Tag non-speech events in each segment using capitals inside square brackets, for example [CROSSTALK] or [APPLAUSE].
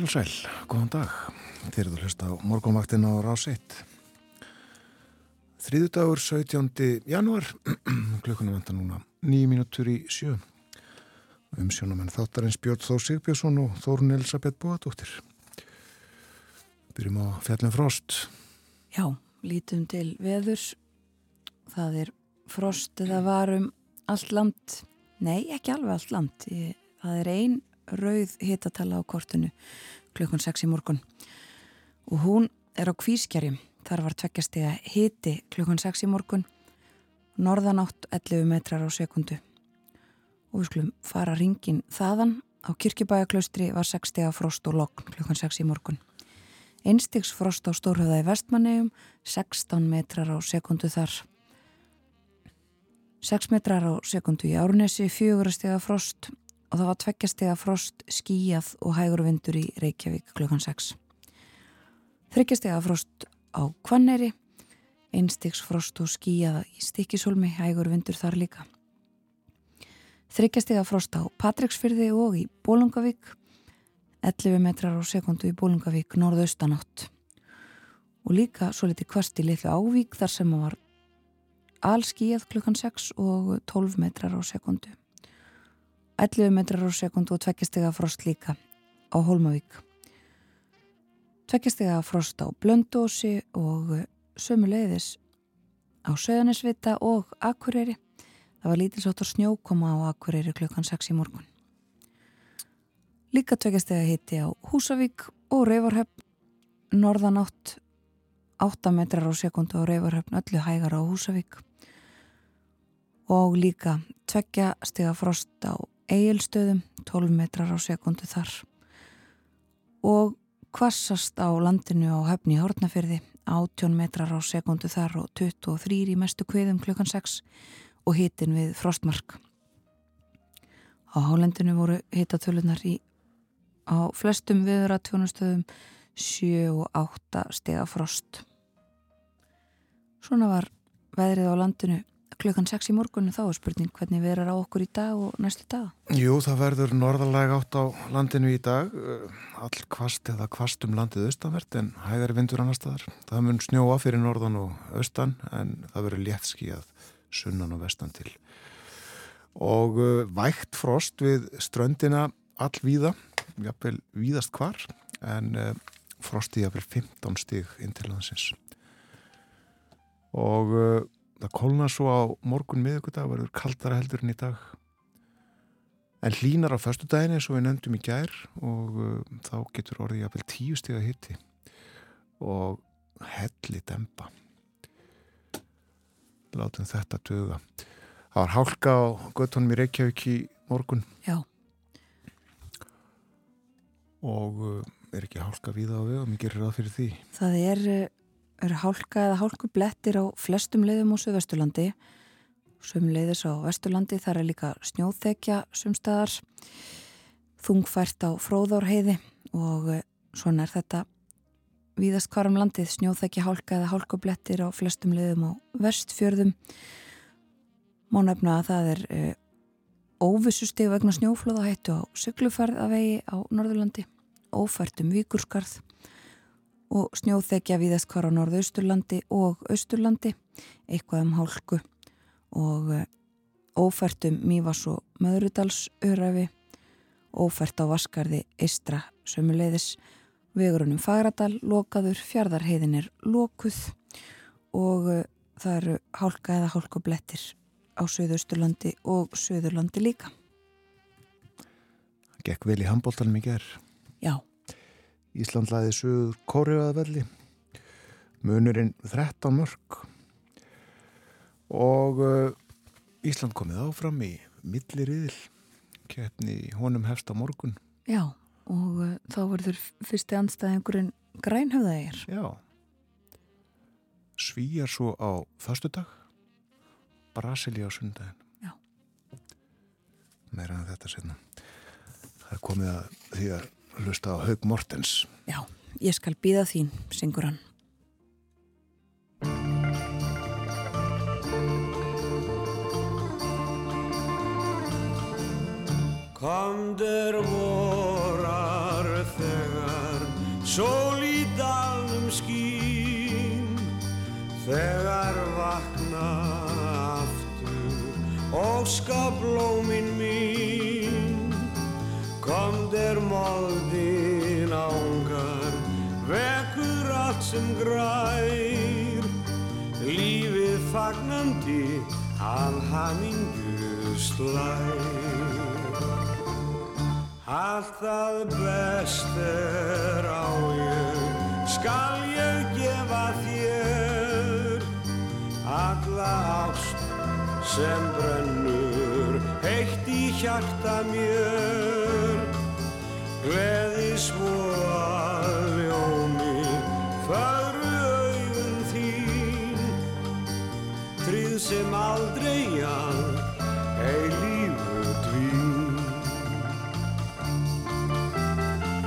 Heil og sæl, góðan dag. Þið eruð að hlusta á morgunvaktin á rás 1. Þriðudagur 17. januar, klukkunum vanda núna, nýju mínútur í sjö. Umsjónamenn þáttarins Björn Þó Sigbjörnsson og Þórun Elisabeth Bóadóttir. Byrjum á fjallin frost. Já, lítum til veðurs. Það er frost eða varum allt land. Nei, ekki alveg allt land. Það er ein rauð hitatala á kortinu klukkun 6 í morgun. Og hún er á kvískjari þar var tveggjastega hiti klukkun 6 í morgun norðanátt 11 metrar á sekundu og við skulum fara ringin þaðan. Á kirkibæjaklaustri var 6 stega frost og lokn klukkun 6 í morgun. Einstigs frost á Stórhauða í vestmannegjum 16 metrar á sekundu þar. 6 metrar á sekundu í Árnesi 4 stega frost og það var tveggjastega frost, skíjað og hægur vindur í Reykjavík klukkan 6. Þryggjastega frost á Kvanneri, einstiks frost og skíjað í Stikisólmi, hægur vindur þar líka. Þryggjastega frost á Patricksfyrði og í Bólungavík, 11 metrar á sekundu í Bólungavík, norðaustanátt. Og líka svo liti kvast í litlu ávík þar sem var allskíjað klukkan 6 og 12 metrar á sekundu. 11 metrar á sekundu og tveggjastega frost líka á Holmavík. Tveggjastega frost á Blöndósi og sömu leiðis á Söðanisvita og Akureyri. Það var lítilsáttur snjókoma á Akureyri klukkan 6 í morgun. Líka tveggjastega hitti á Húsavík og Reyvarhöfn, norðanátt 8 metrar á sekundu á Reyvarhöfn, öllu hægar á Húsavík og líka tveggjastega frost á eigilstöðum, 12 metrar á sekundu þar og kvassast á landinu á höfni í Hortnafyrði, 18 metrar á sekundu þar og 23 í mestu kviðum klukkan 6 og hitin við frostmark. Á hálendinu voru hitatölunar í á flestum viðra tjónustöðum 7 og 8 stega frost. Svona var veðrið á landinu klukkan 6 í morgunum þá er spurning hvernig verður á okkur í dag og næstu dag? Jú, það verður norðalega átt á landinu í dag all kvast eða kvast um landið austanvert en hægari vindur annar staðar. Það mun snjóa fyrir norðan og austan en það verður léttskíjað sunnan og vestan til. Og vægt frost við ströndina allvíða, jáfnveil víðast hvar en frosti jáfnveil 15 stig inn til landsins. Og það kólna svo á morgun miðugudag verður kaldara heldur en í dag. En hlínar á förstu daginn eins og við nefndum í gær og uh, þá getur orðið jafnvel tíu stíða hitti og helli dempa látum þetta döga það var hálka á göttunum í Reykjavík í morgun. Já. Og uh, er ekki hálka við á við og mér gerir það fyrir því. Það er eru hálka eða hálku blettir á flestum leiðum á Suðvesturlandi. Sum leiðis á Vesturlandi þar er líka snjóþekja sumstaðar þungfært á fróðárheiði og eh, svona er þetta víðast hvarum landið. Snjóþekja hálka eða hálku blettir á flestum leiðum á vestfjörðum. Má nefna að það er e, óvissusteg vegna snjóflóðahættu á syklufarðavegi á Norðurlandi. Ófært um vikurskarð og snjóþekja viðast hvar á norðausturlandi og austurlandi, eitthvað um hálku og eh, ófært um Mývas og Möðrudalsörafi, ófært á Vaskarði Eistra sömuleiðis, vegurunum Fagradal, lokaður, fjardarheiðin er lokuð og uh, það eru hálka eða hálkublettir á Suðausturlandi og Suðurlandi líka. Gekk vel í handbóltanum í gerð. Já. Ísland laði suður kóriðaðvelli munurinn 13 mörg og uh, Ísland komið áfram í milliriðil. Keppni honum hefst á morgun. Já, og uh, þá verður fyrsti anstæðingurinn grænhöfðaðir Já. Svíjar svo á förstu dag Brasilia á sundaginn. Já. Meira en þetta setna. Það er komið að því að hlusta á Haug Mortens. Já, ég skal býða þín, syngur hann. Komdur vorar þegar sól í dalum skín Þegar vakna aftur óskablómin mín Komdur moldin sem grær Lífið fagnandi af hamingu slær Allt það best er á ég, skal ég gefa þér. Alla ást sem brennur, heitt í hjarta mér. Gleði svo sem aldrei að, eilífu dvín.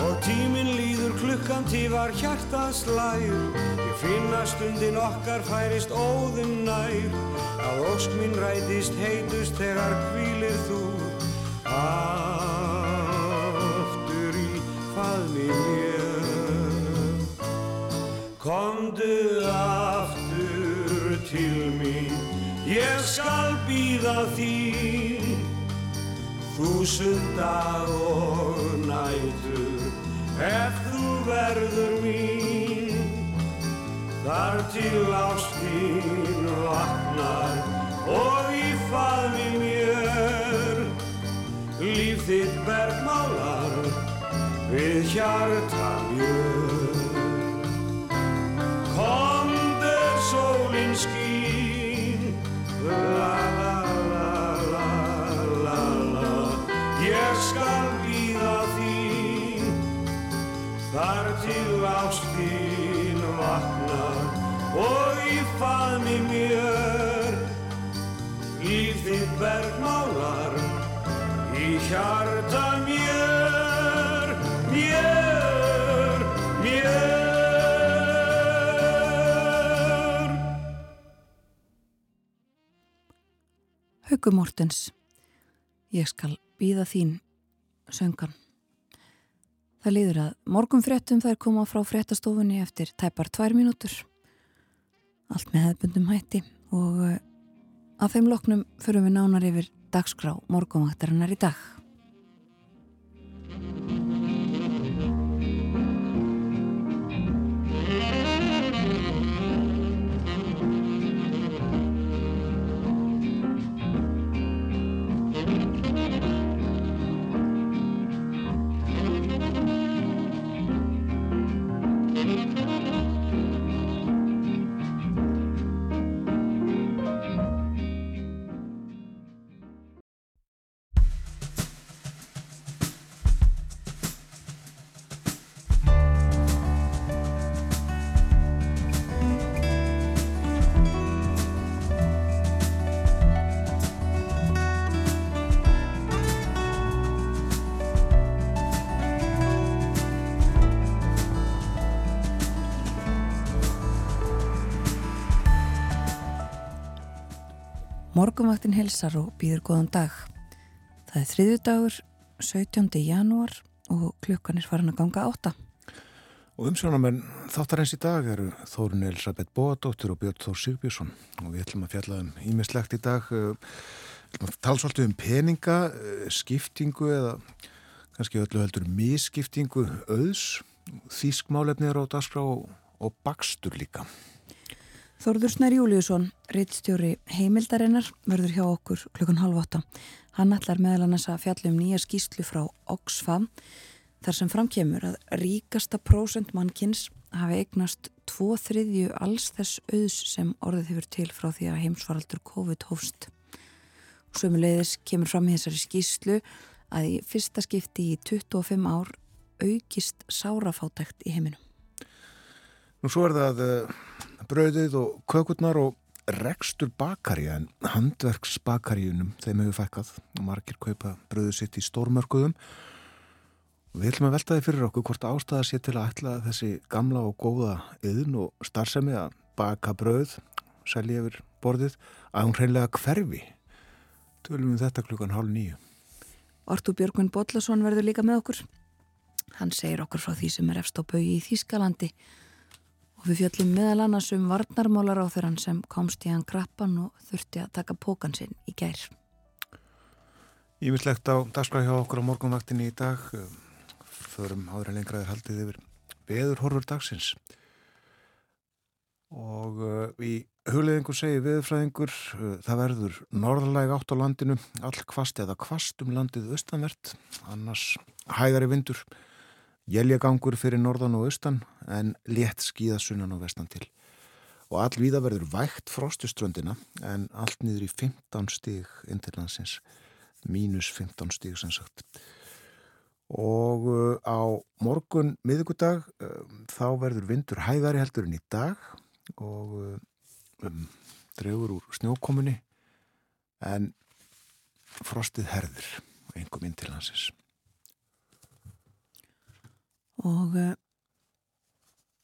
Og tíminn líður klukkan tífar hjartað slæður Ég finna stundin okkar færist óðum nær. Að ósk mín rætist heitust þegar kvílir þú. Aftur í faðmi mér. Komdu aftur til mín Ég skal býða þín Þúsund dag og nætur ef þú verður mín. Þar til ástinn vaknar og í faðmi mér Líf þitt bergmálar við hjarta mér bergmálar í hjarta mér Mér, mér Hauku Mortens, ég skal býða þín söngan. Það líður að morgun fréttum þær koma frá fréttastofunni eftir tæpar tvær mínútur. Allt með hefðbundum hætti og að þeim loknum förum við nánar yfir dagskrá morgunvaktarinnar í dag. Morgunvaktin helsar og býður góðan dag. Það er þriðju dagur, 17. janúar og klukkan er farin að ganga átta. Og umsjónamenn þáttar eins í dag eru Þórun Elisabeth Bóadóttir og Björn Þór Sigbjörnsson og við ætlum að fjalla um ímislegt í dag. Talsvöldu um peninga, eh, skiptingu eða kannski öllu heldur misskiptingu auðs, þýskmálefni er á dagskrá og, og bakstur líka. Þórður Snær Júliusson, reittstjóri heimildarinnar, verður hjá okkur klukkan halv åtta. Hann ætlar meðal annars að fjalla um nýja skýslu frá Oxfam þar sem framkemur að ríkasta prósent mannkins hafi eignast tvo þriðju alls þess auðs sem orðið hefur til frá því að heimsvaraldur COVID hófst. Sömulegðis kemur fram í þessari skýslu að í fyrsta skipti í 25 ár aukist sárafátækt í heiminum. Nú svo er það uh, brauðið og kökurnar og rekstur bakari en handverksbakaríunum þeim hefur fækkað. Og margir kaupa bröðu sitt í stórmörkuðum. Við ætlum að velta því fyrir okkur hvort ástæða sé til að ætla þessi gamla og góða yðn og starfsemi að baka bröð selja yfir borðið að hún hreinlega hverfi. Tölum við þetta klukkan hálf nýju Artur Björgvin Bodlason verður líka með okkur. Hann segir okkur frá því sem er efst á bau í Þýskalandi og við fjöllum meðal annars um varnarmálar á þeirran sem komst í hann krappan og þurfti að taka pókan sinn í gær. Ímislegt á dagskræði hjá okkur á morgunvaktinni í dag. Förum áður en lengraðir haldið yfir beður horfur dagsins. Og uh, í hugleðingu segi viðfræðingur uh, það verður norðalæg átt á landinu all kvast eða kvast um landið austanvert, annars hægari vindur Jæljagangur fyrir norðan og austan en létt skíðasunnan og vestan til. Og allvíða verður vægt frostuströndina en allt niður í 15 stíg inntillandsins, mínus 15 stíg sem sagt. Og uh, á morgun miðugudag uh, þá verður vindur hægari heldur en í dag og uh, um, drefur úr snjókomunni en frostið herður einhverjum inntillandsins og uh,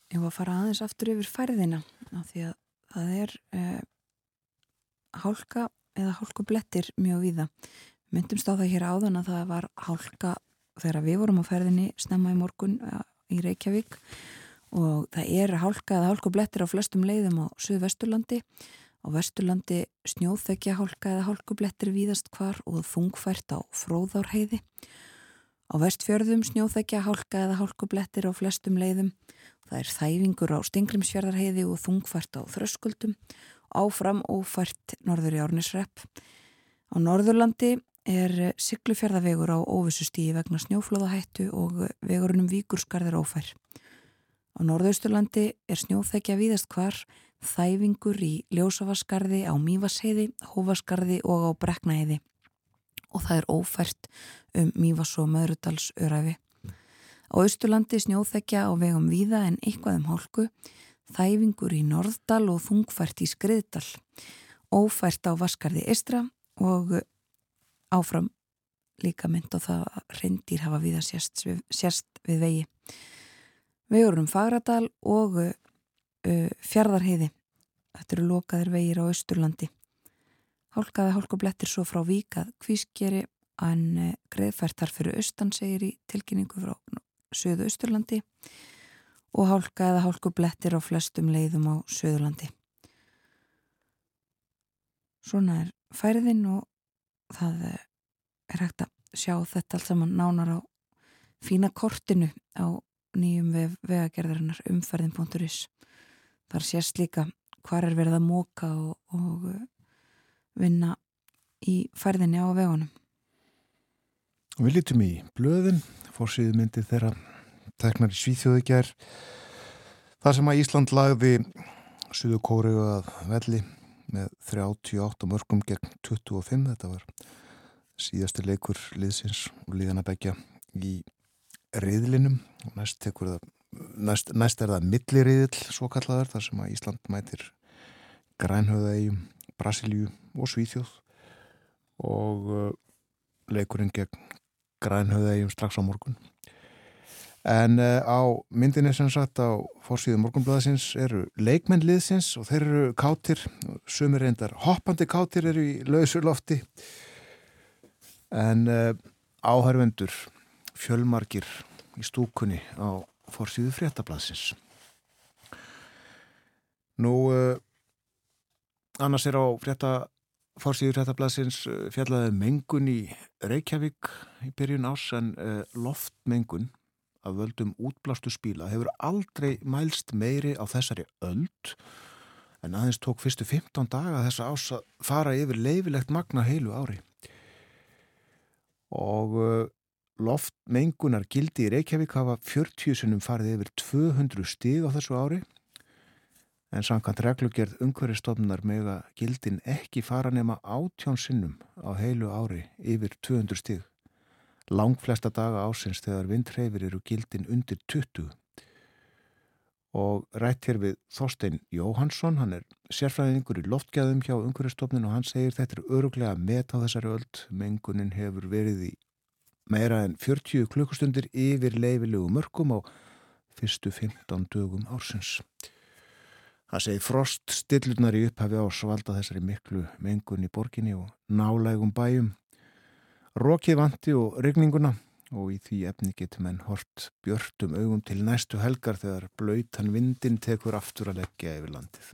ég var að fara aðeins aftur yfir færðina af því að það er uh, hálka eða hálkublettir mjög víða. Myndumst á það hér áðan að það var hálka þegar við vorum á færðinni snemma í morgun uh, í Reykjavík. Og það er hálka eða hálkublettir á flestum leiðum á Suðvesturlandi. Á Vesturlandi snjóþekja hálka eða hálkublettir víðast hvar og þungfært á fróðárheiði Á vestfjörðum snjóþekja hálka eða hálkublettir á flestum leiðum. Það er þæfingur á Stingrimsfjörðarheiði og þungfært á þröskuldum. Áfram ófært norður í árnisrepp. Á Norðurlandi er syklufjörðavegur á óvissustíi vegna snjóflóðahættu og vegurunum víkurskarðir ófær. Á Norðausturlandi er snjóþekja víðast hvar, þæfingur í Ljósavaskarði, á Mývasheiði, Hóvaskarði og á Breknaheiði og það er ófært um Mývas og Möðrudals örafi. Á Östurlandi snjóþekja á vegum víða en eitthvað um hálku, þæfingur í Norðdal og þungfært í Skriðdal, ófært á Vaskarði Istra og áfram líka mynd og það reyndir hafa viða sérst, sérst við vegi. Vegurum Fagradal og uh, Fjardarheiði, þetta eru lokaðir vegir á Östurlandi. Hálkaði hálkublettir svo frá Víkað kvískeri en eh, greiðfærtar fyrir austan segir í tilkynningu frá söðu Östurlandi og hálkaði hálkublettir á flestum leiðum á söðurlandi. Svona er færiðinn og það eh, er hægt að sjá þetta allt saman nánar á fína kortinu á nýjum vegagerðarinnar umferðin.is. Þar sést líka hvar er verið að móka og, og eh, vinna í færðinni á vegunum. Við lítum í blöðin, fórsýðu myndi þeirra teknar í Svíþjóðu ger. Það sem að Ísland lagði Suðu Kóriðu að velli með 38 mörgum gegn 25, þetta var síðasti leikur liðsins og liðana begja í riðlinum og næst, það, næst, næst er það milliriðil svo kallaður þar sem að Ísland mætir grænhauðaegjum Brasilíu og Svíþjóð. Og uh, leikurinn gegn grænhauðegjum strax á morgun. En uh, á myndinni sem sagt á fórsíðu morgunblæðisins eru leikmennliðsins og þeir eru kátir. Sumir reyndar hoppandi kátir eru í lausurlofti en uh, áhærvendur fjölmarkir í stúkunni á fórsíðu fréttablaðsins. Nú Annars er á frétta, fórsíður fréttablasins eh, fjallaði um mengun í Reykjavík í byrjun ás en uh, loftmengun af völdum útblástu spíla hefur aldrei mælst meiri á þessari öld en aðeins tók fyrstu 15 daga þessa ás að fara yfir leifilegt magna heilu ári. Og uh, loftmengunar gildi í Reykjavík hafa 40 sinum farið yfir 200 stíg á þessu ári en samkvæmt reglugjörð umhverjastofnunar með að gildin ekki fara nema átjón sinnum á heilu ári yfir 200 stíg. Lang flesta daga ásins þegar vindreifir eru gildin undir 20 og rætt hér við Þorstein Jóhansson, hann er sérfræðingur í loftgæðum hjá umhverjastofnun og hann segir þetta er öruglega met á þessari öld, mengunin hefur verið í meira en 40 klukkustundir yfir leifilegu mörgum á fyrstu 15 dögum ársins. Það segir frost stillurnar í upphafi á svalda þessari miklu mengun í borginni og nálægum bæjum, rokið vanti og regninguna og í því efni getur menn hort björtum augum til næstu helgar þegar blöytan vindin tekur aftur að leggja yfir landið.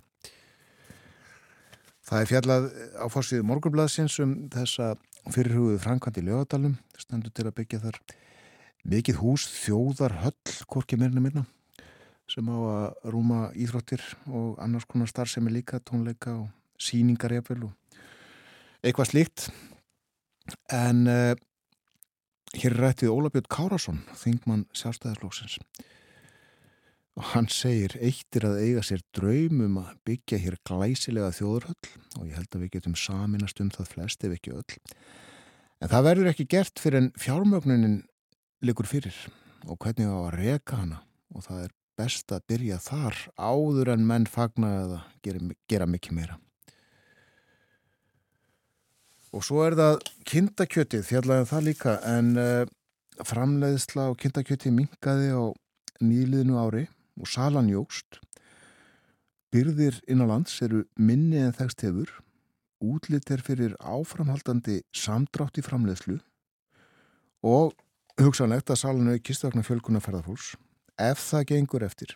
Það er fjallað á fórsíðu morgunblaðsins um þessa fyrirhugðu í lögadalum, standur til að byggja þar mikið hús þjóðar höll, korki mérna mérna, sem á að rúma íþróttir og annars konar starf sem er líka tónleika og síningar og eitthvað slíkt. En uh, Hér er rættið Ólafjörn Kárasson, þingmann sjálfstæðarslóksins. Og hann segir, eitt er að eiga sér draumum að byggja hér glæsilega þjóðurhöll og ég held að við getum saminast um það flest ef ekki öll. En það verður ekki gert fyrir en fjármögnunin likur fyrir og hvernig á að reka hana og það er best að byrja þar áður en menn fagna eða gera, gera mikið meira. Og svo er það kindakjötið, fjallega um það líka, en uh, framleiðsla og kindakjötið minkaði á nýliðinu ári og salan jógst. Byrðir innanlands eru minni en þekst hefur, útlitt er fyrir áframhaldandi samdrátt í framleiðslu og hugsanlegt að salan aukist vegna fjölkunar ferðarfólks. Ef það gengur eftir,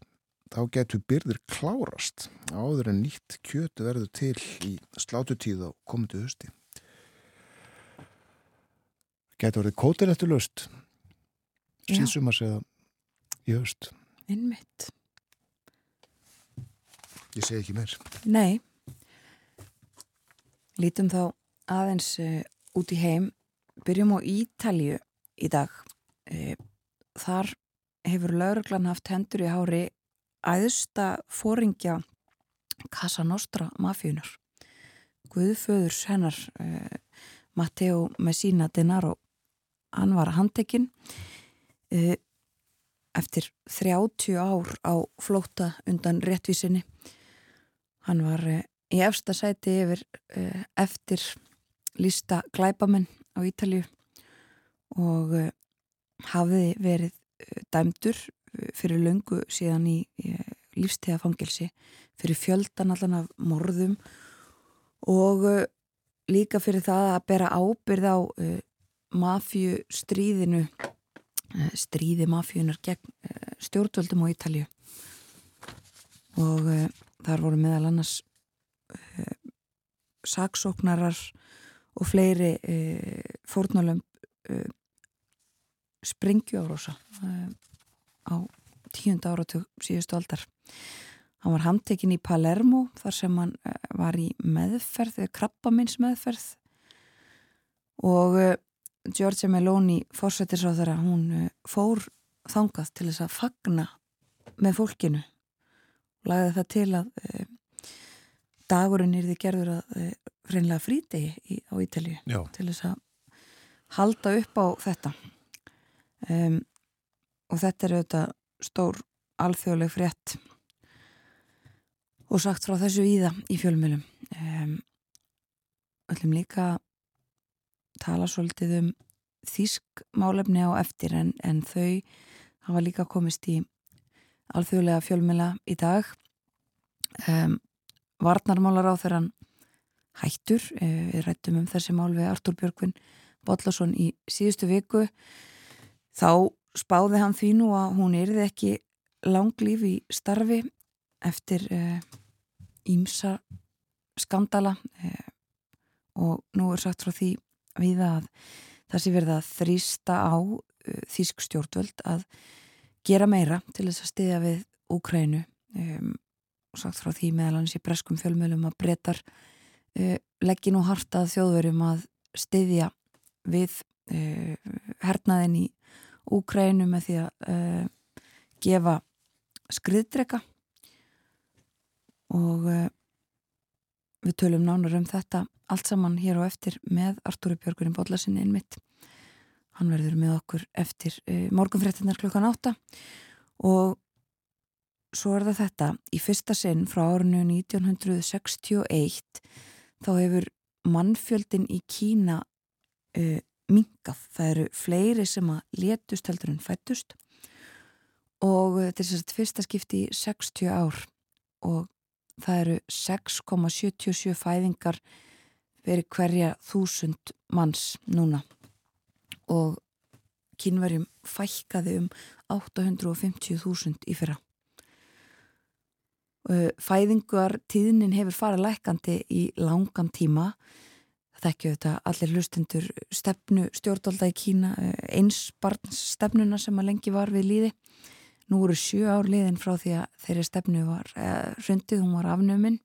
þá getur byrðir klárast áður en nýtt kjötu verður til í slátutíð á komundu hösti. Gæti orðið kótir eftir löst síðsum að segja í höst. Innmitt. Ég segi ekki meir. Nei. Lítum þá aðeins uh, út í heim. Byrjum á Ítalju í dag. Uh, þar hefur lauruglan haft hendur í hári æðsta fóringja Casa Nostra mafjunar. Guðföðurs hennar uh, Matteo Messina Denaro hann var handtekinn uh, eftir 30 ár á flóta undan réttvísinni hann var uh, í efsta sæti yfir uh, eftir lísta glæbamenn á Ítalju og hafiði verið dæmdur fyrir löngu síðan í, lífstegafangilsi fyrir fjöldan allan af morðum og líka fyrir það að bera ábyrð á mafju stríðinu eh, stríði mafjunar gegn eh, stjórnvöldum á Ítalju og þar voru meðal annars saksóknarar og fleiri uh, fórnálum springjórosa á tíunda áratug síðustu aldar. Hann var handtekinn í Palermo þar sem hann var í meðferð, krabbamins meðferð og Giorgia Meloni fórsættisráðara hún eh, fór þangað til þess að fagna með fólkinu. Og lagði það til að e, dagurinn er því gerður að e, reynlega frítegi á Ítalju til þess að halda upp á þetta um, og þetta er auðvitað stór alþjóðleg frétt og sagt frá þessu íða í fjölmjölum um, öllum líka tala svolítið um þýsk málefni á eftir en, en þau hafa líka komist í alþjóðlega fjölmela í dag. Um, Varnarmálar á þeirran hættur eh, við rættum um þessi mál við Artur Björgvin Bodlason í síðustu viku þá spáði hann því nú að hún erði ekki langlýf í starfi eftir ímsa uh, skandala uh, og nú er sagt frá því við að það sé verið að þrýsta á uh, þýsk stjórnvöld að gera meira til þess að stiðja við Úkrænu um, og sagt frá því meðal hans í breskum fjölmjölum að breytar leggin og hartað þjóðverjum að stiðja við hernaðin í Úkrænu með því að uh, gefa skriðdrega og uh, við tölum nánar um þetta allt saman hér og eftir með Artúri Björgurin Bóllasinni innmitt hann verður með okkur eftir uh, morgunfréttinar klukkan átta. Og svo er það þetta, í fyrsta sinn frá árinu 1961 þá hefur mannfjöldin í Kína mingað. Það eru fleiri sem að letust heldur en fættust og þetta er sérst fyrsta skipti í 60 ár og það eru 6,77 fæðingar verið hverja þúsund manns núna og kynverjum fækkaði um 850.000 í fyrra. Fæðingar tíðnin hefur farið lækandi í langan tíma. Það ekki auðvitað allir hlustendur stefnu stjórnvalda í Kína, eins barns stefnuna sem að lengi var við líði. Nú voru sjö ár liðin frá því að þeirri stefnu var hrundið, hún var afnuminn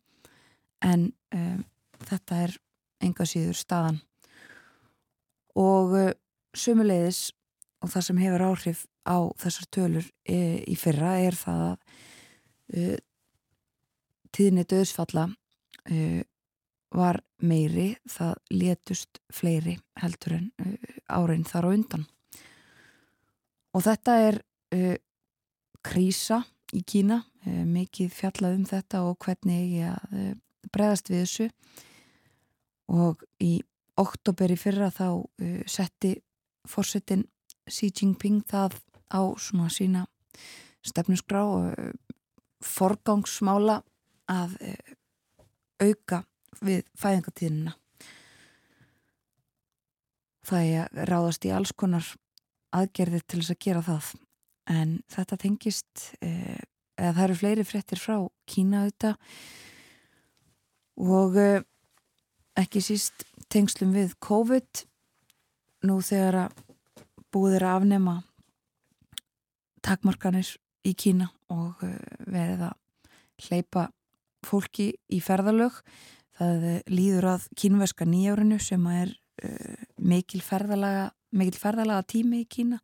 en um, þetta er enga síður staðan. Og uh, sumuleiðis og það sem hefur áhrif á þessar tölur e, í fyrra er það að e, tíðinni döðsfalla e, var meiri, það letust fleiri heldur en e, árein þar á undan. Og þetta er e, krísa í Kína, e, mikið fjallað um þetta og hvernig ég bregðast við þessu og í oktober í fyrra þá setti fórsetin Xi Jinping það á svona sína stefnusgrá og forgangsmála að auka við fæðingatíðina. Það er að ráðast í alls konar aðgerðir til þess að gera það en þetta tengist eh, eða það eru fleiri fréttir frá Kína auðvitað og eh, ekki síst tengslum við COVID nú þegar að búið er að afnema takmarkanir í Kína og eh, verið að hleypa fólki í ferðalög. Það líður að kínverska nýjárinu sem er uh, mikil, ferðalaga, mikil ferðalaga tími í Kína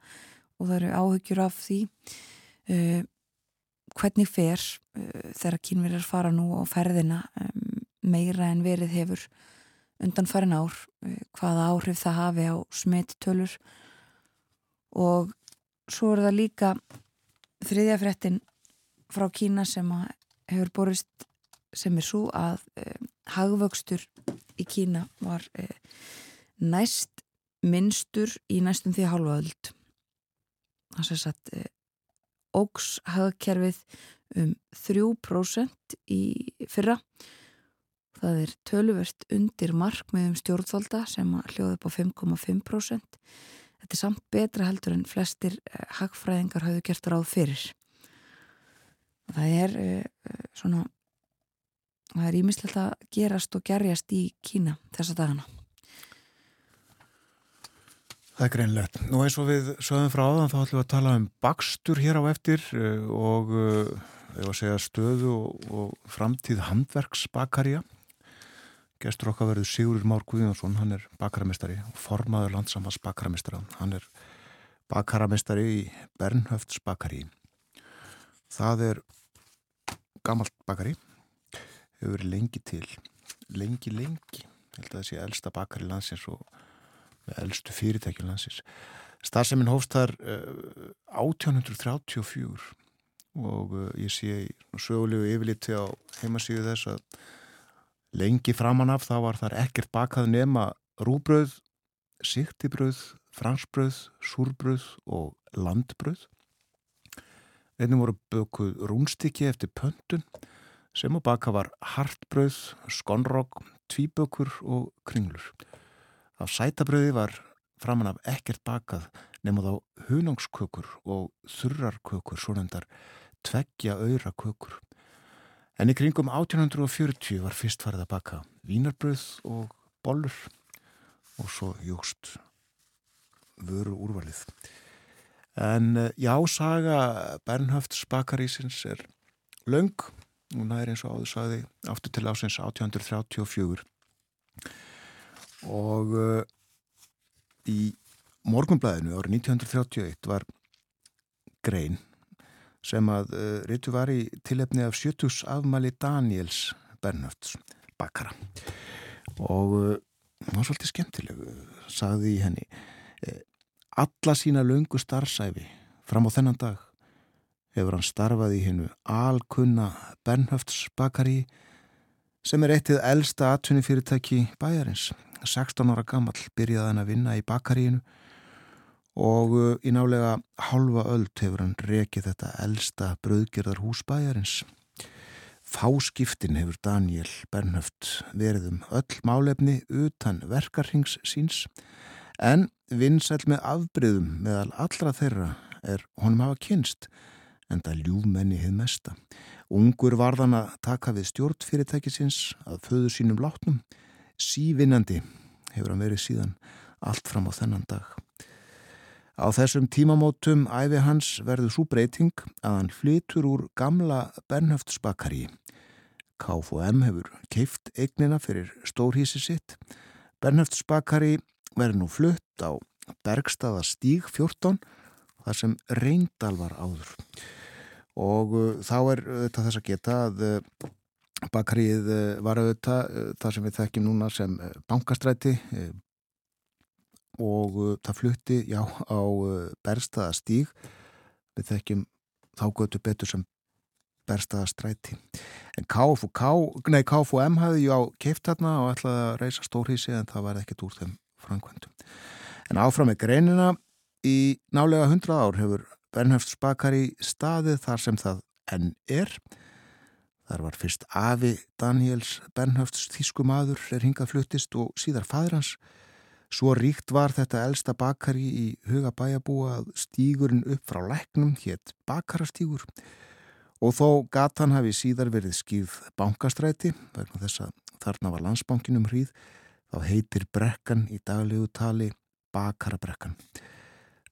og það eru áhugjur af því uh, hvernig fer uh, þegar kínverjar fara nú á ferðina um, meira en verið hefur undan farin ár, hvaða áhrif það hafi á smittölur. Og svo er það líka þriðja frettin frá Kína sem hefur borist sem er svo að eh, hagvöxtur í Kína var eh, næst minnstur í næstum því halvaöld það sé satt eh, ógs hagkerfið um 3% í fyrra. Það er töluvert undir markmiðum stjórnvalda sem hljóði upp á 5,5% þetta er samt betra heldur en flestir uh, hagfræðingar hafðu gert ráð fyrir. Það er uh, svona það er ímislegt að gerast og gerjast í Kína þessa dagana Það er greinlegt. Nú eins og við sögum frá áðan þá ætlum við að tala um bakstur hér á eftir og við varum að segja stöðu og, og framtíð handverksbakarja Gestur okkar verður Sigurður Már Guðjónsson, hann er bakaramestari og formaður landsamans bakaramestara. Hann er bakaramestari í Bernhöfts bakari. Það er gammalt bakari, hefur verið lengi til, lengi, lengi. Held að það sé elsta bakari landsins og elstu fyrirtækjum landsins. Starfseminn hófstar uh, 1834 og uh, ég sé sögulegu yfirliti á heimasíðu þess að Lengi framan af þá var þar ekkert bakað nema rúbröð, siktibröð, fransbröð, súrbröð og landbröð. Einnig voru bökuð rúnstikki eftir pöntun sem á baka var hartbröð, skonrogg, tvíbökur og kringlur. Af sætabröði var framan af ekkert bakað nema þá hunungskökur og þurrarkökur, svo nefndar tveggja öyra kökur. En í kringum 1840 var fyrst farið að baka vínarbröð og bollur og svo júst vöru úrvalið. En eh, já, saga Bernhöfts bakarísins er laung og næri eins og áður sagði aftur til ásins 1834 og uh, í morgunblæðinu árið 1931 var grein sem að uh, eh, rítu var í tilefni af 70 afmæli Daniels Bernhöfts bakara og uh, var svolítið skemmtileg sagði henni alla sína löngu starfsæfi fram á þennan dag hefur hann starfað í hennu alkunna Bernhöfts bakari sem er eittið elsta atvinni fyrirtæki bæjarins. 16 ára gammal byrjaði hann að vinna í bakaríinu og uh, í nálega halva öll hefur hann rekið þetta elsta bröðgerðar hús bæjarins. Fáskiptin hefur Daniel Bernhöft verið um öll málefni utan verkarhings síns en vinsæl með afbreyðum meðal allra þeirra er honum hafa kynst en það ljúmenni hefð mesta. Ungur varðan að taka við stjórnfyrirtækisins að föðu sínum látnum. Sívinnandi hefur hann verið síðan allt fram á þennan dag. Á þessum tímamótum æfi hans verður svo breyting að hann flytur úr gamla Bernhöftsbakari. KFM hefur keift eignina fyrir stórhísi sitt. Bernhöftsbakari verður nú flutt á Bergstaða stíg 14 þar sem reyndal var áður. Og uh, þá er þetta þess að geta að uh, bakarið uh, var auðvitað það sem við þekkjum núna sem bankastræti og það flutti já á uh, berstaða stíg við þekkjum þá götu betur sem berstaða stræti en KFM hafði já keift þarna og ætlaði að reysa stórhísi en það var ekkert úr þeim framkvæmdum. En áfram með greinina. Í nálega 100 ár hefur Bernhöfts bakari staðið þar sem það enn er. Þar var fyrst Afi Daniels Bernhöfts þýskumadur er hingað fluttist og síðar fadur hans. Svo ríkt var þetta elsta bakari í huga bæjabúa að stígurinn upp frá læknum hétt bakarastígur. Og þó gatan hafi síðar verið skýð bankastræti vegna þess að þarna var landsbankinum hríð þá heitir brekkan í daglegu tali bakarabrekkan.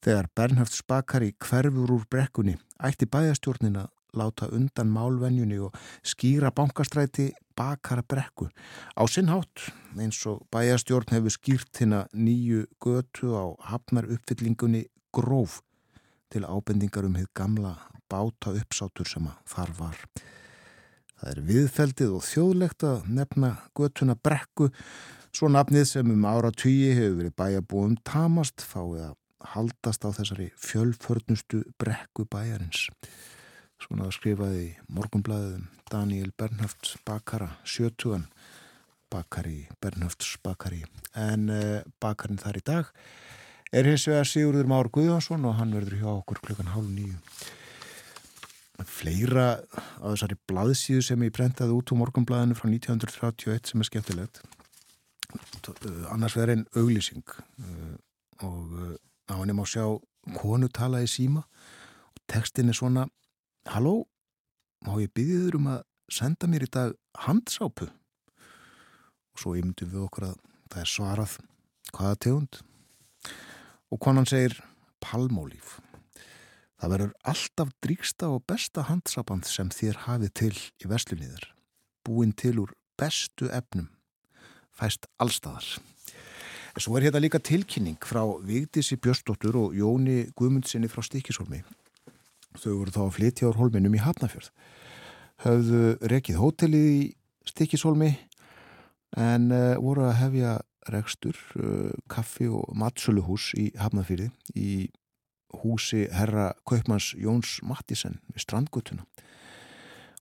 Þegar Bernhafts bakari hverfur úr brekkunni ætti bæjastjórnina láta undan málvenjunni og skýra bankastræti bakara brekku. Á sinnhátt eins og bæjastjórn hefur skýrt hérna nýju götu á hafnar uppfyllingunni gróf til ábendingar um hitt gamla báta uppsátur sem að þar var. Það er viðfeldið og þjóðlegt að nefna götuna brekku svo nafnið sem um ára tugi hefur verið bæjabúum tamast fáið að haldast á þessari fjölförnustu brekku bæjarins. Svona skrifaði morgumblæðum Daniel Bernhöfts bakara, sjötugan bakari, Bernhöfts bakari. En uh, bakarinn þar í dag er hins vegar Sigurður Már Guðjónsson og hann verður hjá okkur klukkan hálf nýju. Fleira á þessari blaðsíðu sem ég brentaði út úr morgumblæðinu frá 1931 sem er skemmtilegt. Annars verður einn auglýsing uh, og uh, á henni má sjá konu tala í síma og tekstin er svona Halló, má ég byggja þér um að senda mér í dag handsápu? Og svo ymdum við okkur að það er svarað hvaða tegund. Og konan segir palmólíf. Það verður alltaf dríksta og besta handsapand sem þér hafið til í vestlunniður. Búin til úr bestu efnum. Fæst allstaðar. Svo er hérna líka tilkynning frá Vigdísi Björstóttur og Jóni Guðmundsinni frá Stíkisólmi þau voru þá að flytja á hólminum í Hafnafjörð höfðu rekið hótelið í Stikishólmi en uh, voru að hefja rekstur, uh, kaffi og matsöluhús í Hafnafjörði í húsi herra Kaupmanns Jóns Mattisen við strandgutuna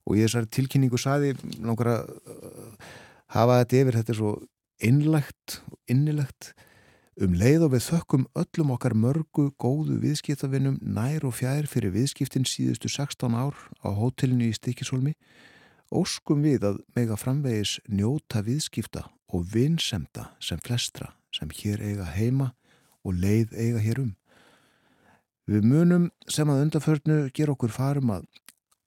og í þessari tilkynningu saði langar að uh, hafa þetta yfir þetta svo innlegt innilegt Um leið og við þökkum öllum okkar mörgu góðu viðskiptavinnum nær og fjær fyrir viðskiptin síðustu 16 ár á hótelinu í Stikisólmi, óskum við að mega framvegis njóta viðskipta og vinsemda sem flestra sem hér eiga heima og leið eiga hér um. Við munum sem að undarförnu gera okkur farum, að,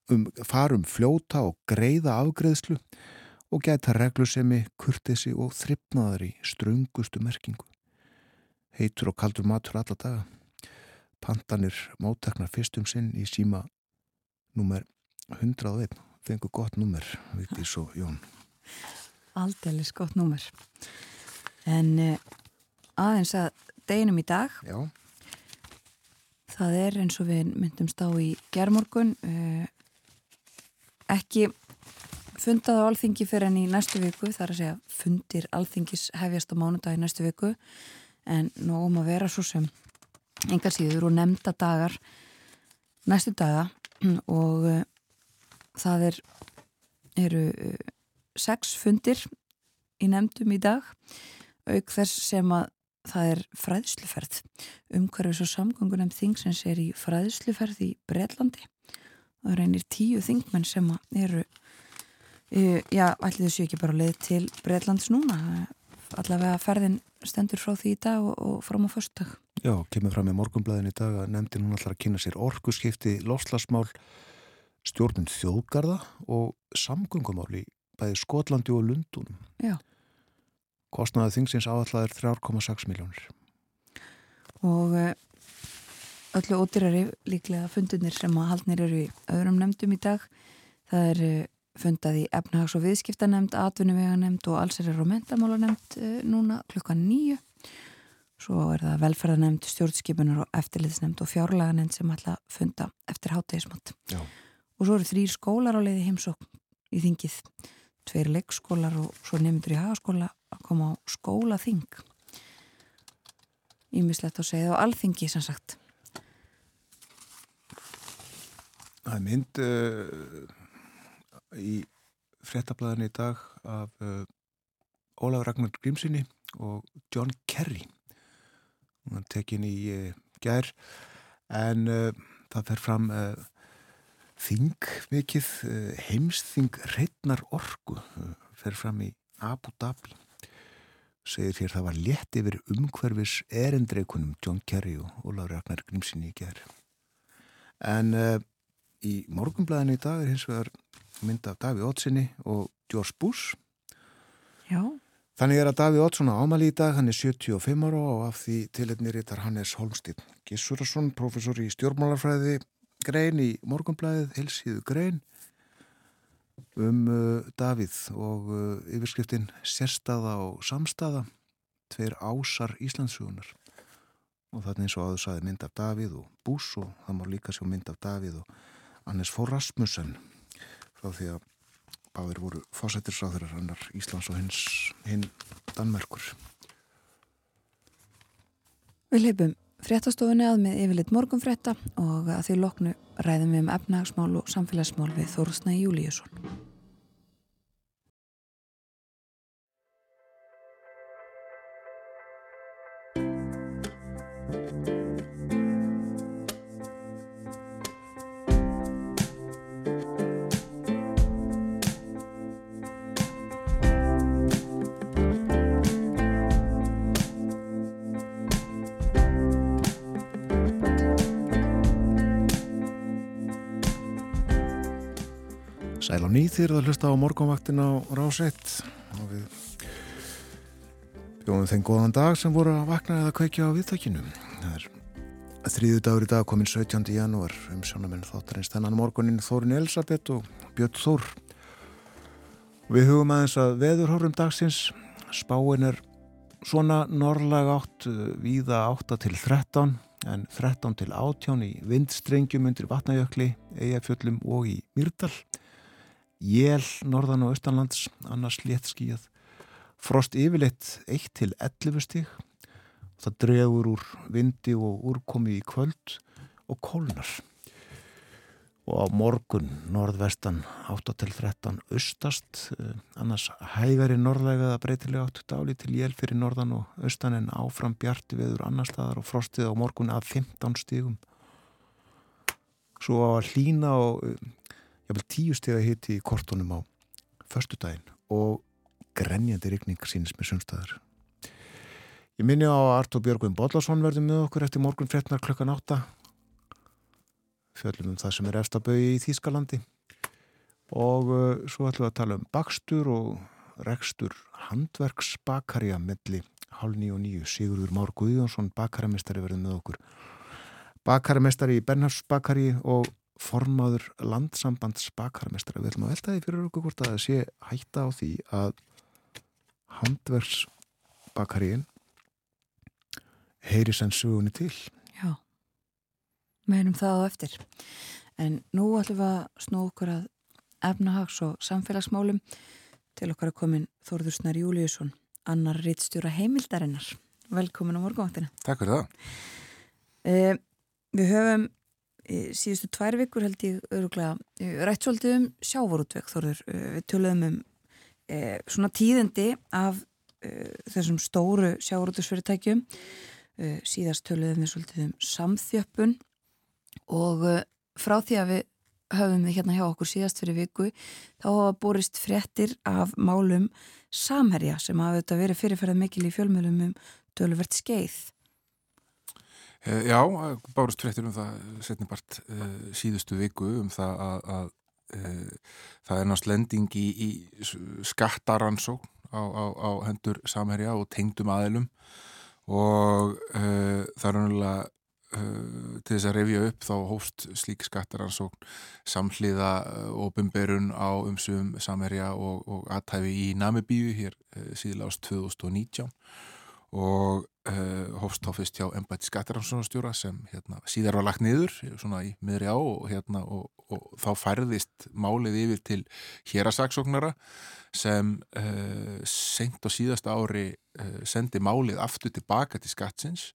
um, farum fljóta og greiða afgreðslu og geta reglusemi, kurtesi og þryfnaðar í strungustu merkingu heitur og kaldur matur alla daga. Pantanir móttaknar fyrstum sinn í síma nummer 101. Fengu gott nummer, Vigdís og Jón. Aldelis gott nummer. En uh, aðeins að deginum í dag, Já. það er eins og við myndumst á í gerðmorgun, uh, ekki fundað á alþingi fyrir enn í næstu viku, þar að segja fundir alþingis hefjast á mánudag í næstu viku en nógum að vera svo sem engar síður og nefnda dagar næstu daga og uh, það er, eru uh, sex fundir í nefndum í dag auk þess sem að það er fræðsluferð. Umhverfis og samgöngunem þingsins er í fræðsluferð í Breitlandi það reynir tíu þingmenn sem eru já, allir þessu ekki bara leið til Breitlands núna allavega ferðin stendur frá því í dag og, og fram á förstak Já, kemur fram í morgunblæðin í dag að nefndin hún ætlar að kynna sér orkuskipti, lofslagsmál stjórnum þjóðgarða og samgöngumál í bæði Skotlandi og Lundunum. Já. Kostnaðið þingsins áallar er 3,6 miljónir. Og eh, öllu ódýrari líklega fundunir sem að haldnir eru í öðrum nefndum í dag. Það er fundað í efnahags- og viðskiptanemnd, atvinnuveganemnd og allsærir og mentamálanemnd eh, núna klukkan nýju. Svo er það velferðanemnd, stjórnskipunar og eftirlitsnemnd og fjárlaganemnd sem ætla að funda eftir háttegismatt. Já. Og svo eru þrýr skólar á leiði heimsókn í þingið. Tveir leikskólar og svo nefndur í hagaskóla að koma á skólaþing. Ímislegt á segið og alþingi sem sagt. Það er mynd uh, í fréttablaðinu í dag af uh, Ólaf Ragnar Grímsinni og John Kerry. Hún tekin í uh, gær en það fer fram þing mikið, heimsþing reytnar orgu, fer fram í Abu Dhabi. Segir hér það var létt yfir umhverfis erendreikunum John Kerry og Ólaf Ragnar Grímsinni í gær. En í morgunblæðinu í dag er hins vegar mynd af Daví Ótsinni og George Bush. Já. Þannig er að Daví Ótsson á ámali í dag, hann er 75 ára og af því tilhengni rítar Hannes Holmstíð Gissurarsson, professor í stjórnmálarfræði grein í morgunblæðið, hilsíðu grein um uh, Davíð og uh, yfirskriftin sérstaða og samstaða tveir ásar Íslandsugunar og þannig eins og áður saði mynd af Davíð og Bush og það má líka sjá mynd af Davíð og Hannes Fór Rasmussen frá því að báðir voru fósættisráðurar annar Íslands og hins hinn Danmerkur. Við leipum fréttastofunni að með yfirleitt morgunfrétta og að því loknu ræðum við um efnahagsmál og samfélagsmál við Þórsna Júliusson. Nýþýr að hlusta á morgunvaktin á Ráseitt og við bjóðum þeim góðan dag sem voru að vakna eða kveikja á viðtækinu. Það er þrýðu dagur í dag komin 17. janúar um sjónamenn þáttarins þennan morgunin Þórin Elisabeth og Björn Þór. Við hugum aðeins að veðurhórum dagsins spáin er svona norrlega átt víða 8 til 13 en 13 til 18 í vindstrengjum undir vatnajökli, eigafjöllum og í Myrdal jél norðan og austanlands, annars létt skíjað, frost yfirleitt 1 til 11 stíg, það dregur úr vindi og úrkomi í kvöld og kólnar. Og á morgun norðvestan 8 til 13 austast, annars hægari norðlega breytilega 8 dáli til jél fyrir norðan og austan en áfram bjarti veður annar staðar og frostið á morgun að 15 stígum. Svo á að hlína og jafnvel tíu steg að hiti í kortunum á förstu daginn og grenjandi rikning sínist með sumstæðar. Ég minni á Artur Björgvin Bodlason verður með okkur eftir morgun frettnar klukkan átta. Fjöldum um það sem er efstabögi í Þýskalandi og uh, svo ætlum við að tala um bakstur og rekstur handverksbakarja melli hálf nýju og nýju. Sigurður Már Guðjónsson bakaramestari verður með okkur. Bakaramestari í Bernhafsbakari og formaður landsambands bakarmestra. Við ætlum að velta því fyrir okkur hvort að það sé hætta á því að handverksbakaríin heyri senn sugunni til. Já, meinum það á eftir. En nú ætlum við að snú okkur að efnahags og samfélagsmálum til okkar að komin Þórður Snar Júliusson, annar rittstjóra heimildarinnar. Velkomin á morgunvaktina. Takk fyrir það. Eh, við höfum síðustu tvær vikur held ég öruglega rætt svolítið um sjávorútveg þorður. Við töluðum um e, svona tíðindi af e, þessum stóru sjávorútvegsfyrirtækjum. E, síðast töluðum við svolítið um samþjöppun og frá því að við höfum við hérna hjá okkur síðast fyrir viku þá hafa borist fréttir af málum samherja sem hafa þetta verið fyrirferðað mikil í fjölmjölum um töluvert skeið. Eh, já, bárust fréttir um það setnibart uh, síðustu viku um það að, að uh, það er náttúrulega lending í, í skattaransók á, á, á hendur samherja og tengdum aðilum. Og uh, það er náttúrulega til þess að revja upp þá hóst slík skattaransókn samhliða ofinberun á umsum samherja og, og aðtæfi í Namibíu hér síðlást 2019 og uh, hófst þá fyrst hjá ennbætti skattaransónastjóra sem hérna, síðar var lagt niður svona í miðri á og, hérna, og, og þá færðist málið yfir til hérasaksóknara sem uh, senkt á síðasta ári uh, sendi málið aftur tilbaka til skattsins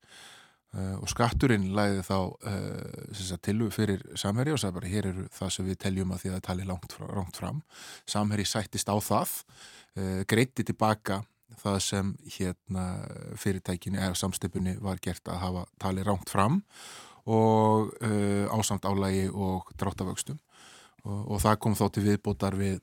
og skatturinn læði þá tilu fyrir samherri og sagði bara hér eru það sem við teljum að því að það tali langt, langt fram. Samherri sættist á það greiti tilbaka það sem hérna fyrirtækinu eða samstipunni var gert að hafa talið ránt fram og uh, ásamt álægi og dráttavöxtum og, og það kom þó til viðbótar við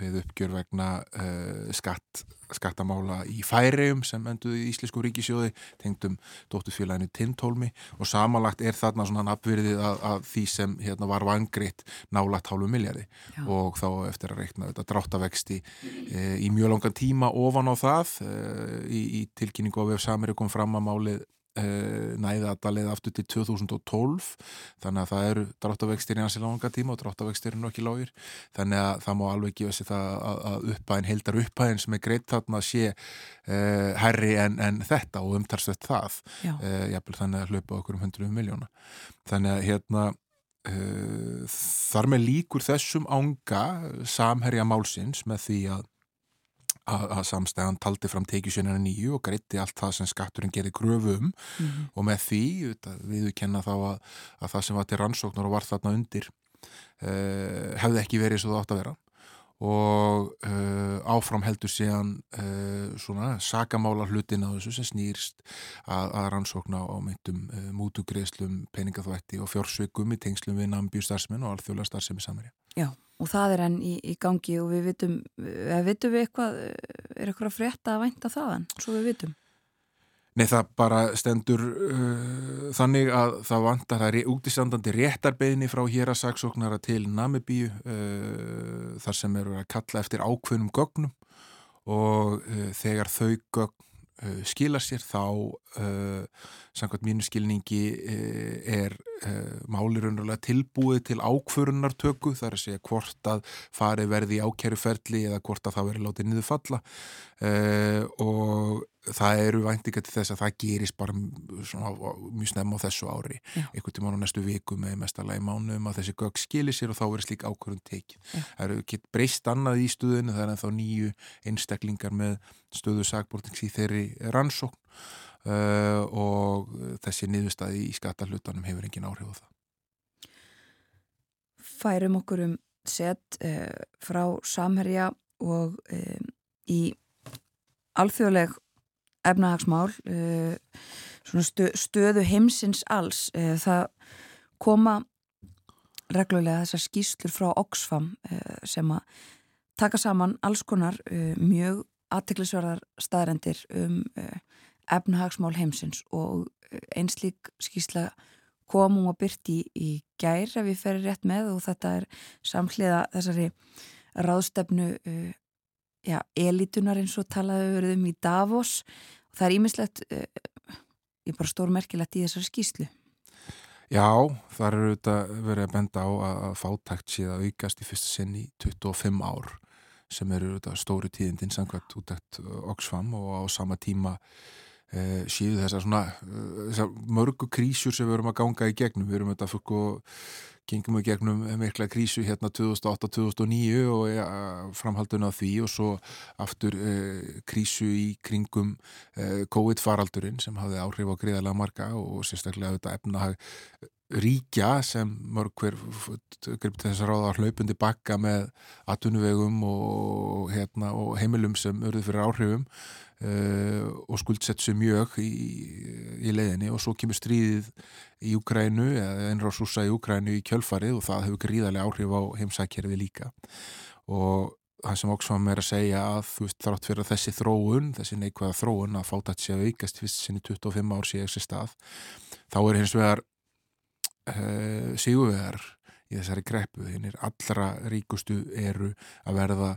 við uppgjör vegna uh, skatt, skattamála í færium sem enduði í Íslensku ríkisjóði tengdum dóttufélaginu Tintólmi og samanlagt er þarna svona apvirðið að, að því sem hérna, var vangriðt nálagt hálfu miljardi Já. og þá eftir að reikna þetta dráttavexti uh, í mjög langan tíma ofan á það uh, í, í tilkynningu á VF Samir kom fram að málið Eh, næða að leið aftur til 2012 þannig að það eru dráttavextir í hansi langa tíma og dráttavextir eru nokkið lágir. Þannig að það má alveg gefa sér það að uppæðin, heldar uppæðin sem er greitt þarna að sé uh, herri en, en þetta og umtarsvett það. Uh, jafnvel þannig að hlaupa okkur um 100 miljóna þannig að hérna uh, þar með líkur þessum ánga samherja málsins með því að að, samstæðan taldi fram tekjusjónina nýju og greitti allt það sem skatturinn gerir gröfu um mm -hmm. og með því við kenna þá að, að það sem var til rannsóknar og var þarna undir uh, hefði ekki verið svo það átt að vera og uh, áfram heldur síðan uh, svona sagamála hlutin á þessu sem snýrst að, að rannsókna á uh, mútugreislum, peningaþvætti og fjórsveikum í tengslum við nambjústarsminn og alþjóðlega starfsemi samarja. Já og það er enn í, í gangi og við vitum, eða vitum við eitthvað, er eitthvað frétta að vænta þaðan, svo við vitum? Nei, það bara stendur uh, þannig að það vantar það er útistandandi réttarbeginni frá hér að saksóknara til Namibíu uh, þar sem eru að kalla eftir ákveðnum gögnum og uh, þegar þau gögn uh, skila sér þá uh, samkvæmt mínu skilningi uh, er máli raunverulega tilbúið til ákförunartöku þar að segja hvort að farið verði ákjæruferli eða hvort að það verði látið niður falla. Og það eru væntinga til þess að það gerist bara svona, mjög snemma á þessu ári einhvern tíma á næstu viku með mestarlega í mánum að þessi gögg skilir sér og þá verður slík ákvörðun tekið. Já. Það eru ekki breyst annað í stuðinu, það er ennþá nýju einstaklingar með stöðu sagbórnings í þeirri rannsókn uh, og þessi niðurstaði í skattalutanum hefur engin áhrif á það. Færum okkur um sett uh, frá samherja og um, í alþjóðleg efnahagsmál stö, stöðu heimsins alls uh, það koma reglulega þessar skýslur frá Oxfam uh, sem að taka saman alls konar mjög aðteklisverðar staðrendir um efnahagsmál heimsins og einslík skýsla komum og byrti í, í gær ef við ferum rétt með og þetta er samhliða þessari ráðstefnu já, elitunar eins og talaðu verið um í Davos. Og það er ímislegt uh, ég bara stór merkilegt í þessari skýslu Já, það eru auðvitað verið að benda á að, að fátækt síðan aukast í fyrsta sinn í 25 ár sem eru auðvitað stóri tíðindin samkvæmt útækt Oxfam og á sama tíma uh, síðu þessar svona uh, þessar mörgu krísjur sem við erum að ganga í gegnum, við erum auðvitað og gengum við gegnum mikla krísu hérna 2008-2009 og ja, framhaldun af því og svo aftur eh, krísu í kringum eh, COVID-faraldurinn sem hafði áhrif á greiðalega marga og sérstaklega auðvitað efnahag ríkja sem mörg hver grip til þess að ráða hlaupundi bakka með atunuvegum og, hérna, og heimilum sem örðu fyrir áhrifum uh, og skuldsett sér mjög í, í leiðinni. Og svo kemur stríðið í Ukrænu eða einrásúsa í Ukrænu í kjölfarið og það hefur gríðarlega áhrif á heimsækjariði líka. Og það sem Oxfam er að segja að þú veist þrátt fyrir þessi þróun, þessi neikvæða þróun að fátat sé að aukast fyrst sinni 25 ár sé þessi stað þá er hins vegar uh, sigurvegar í þessari greppu, hinnir allra ríkustu eru að verða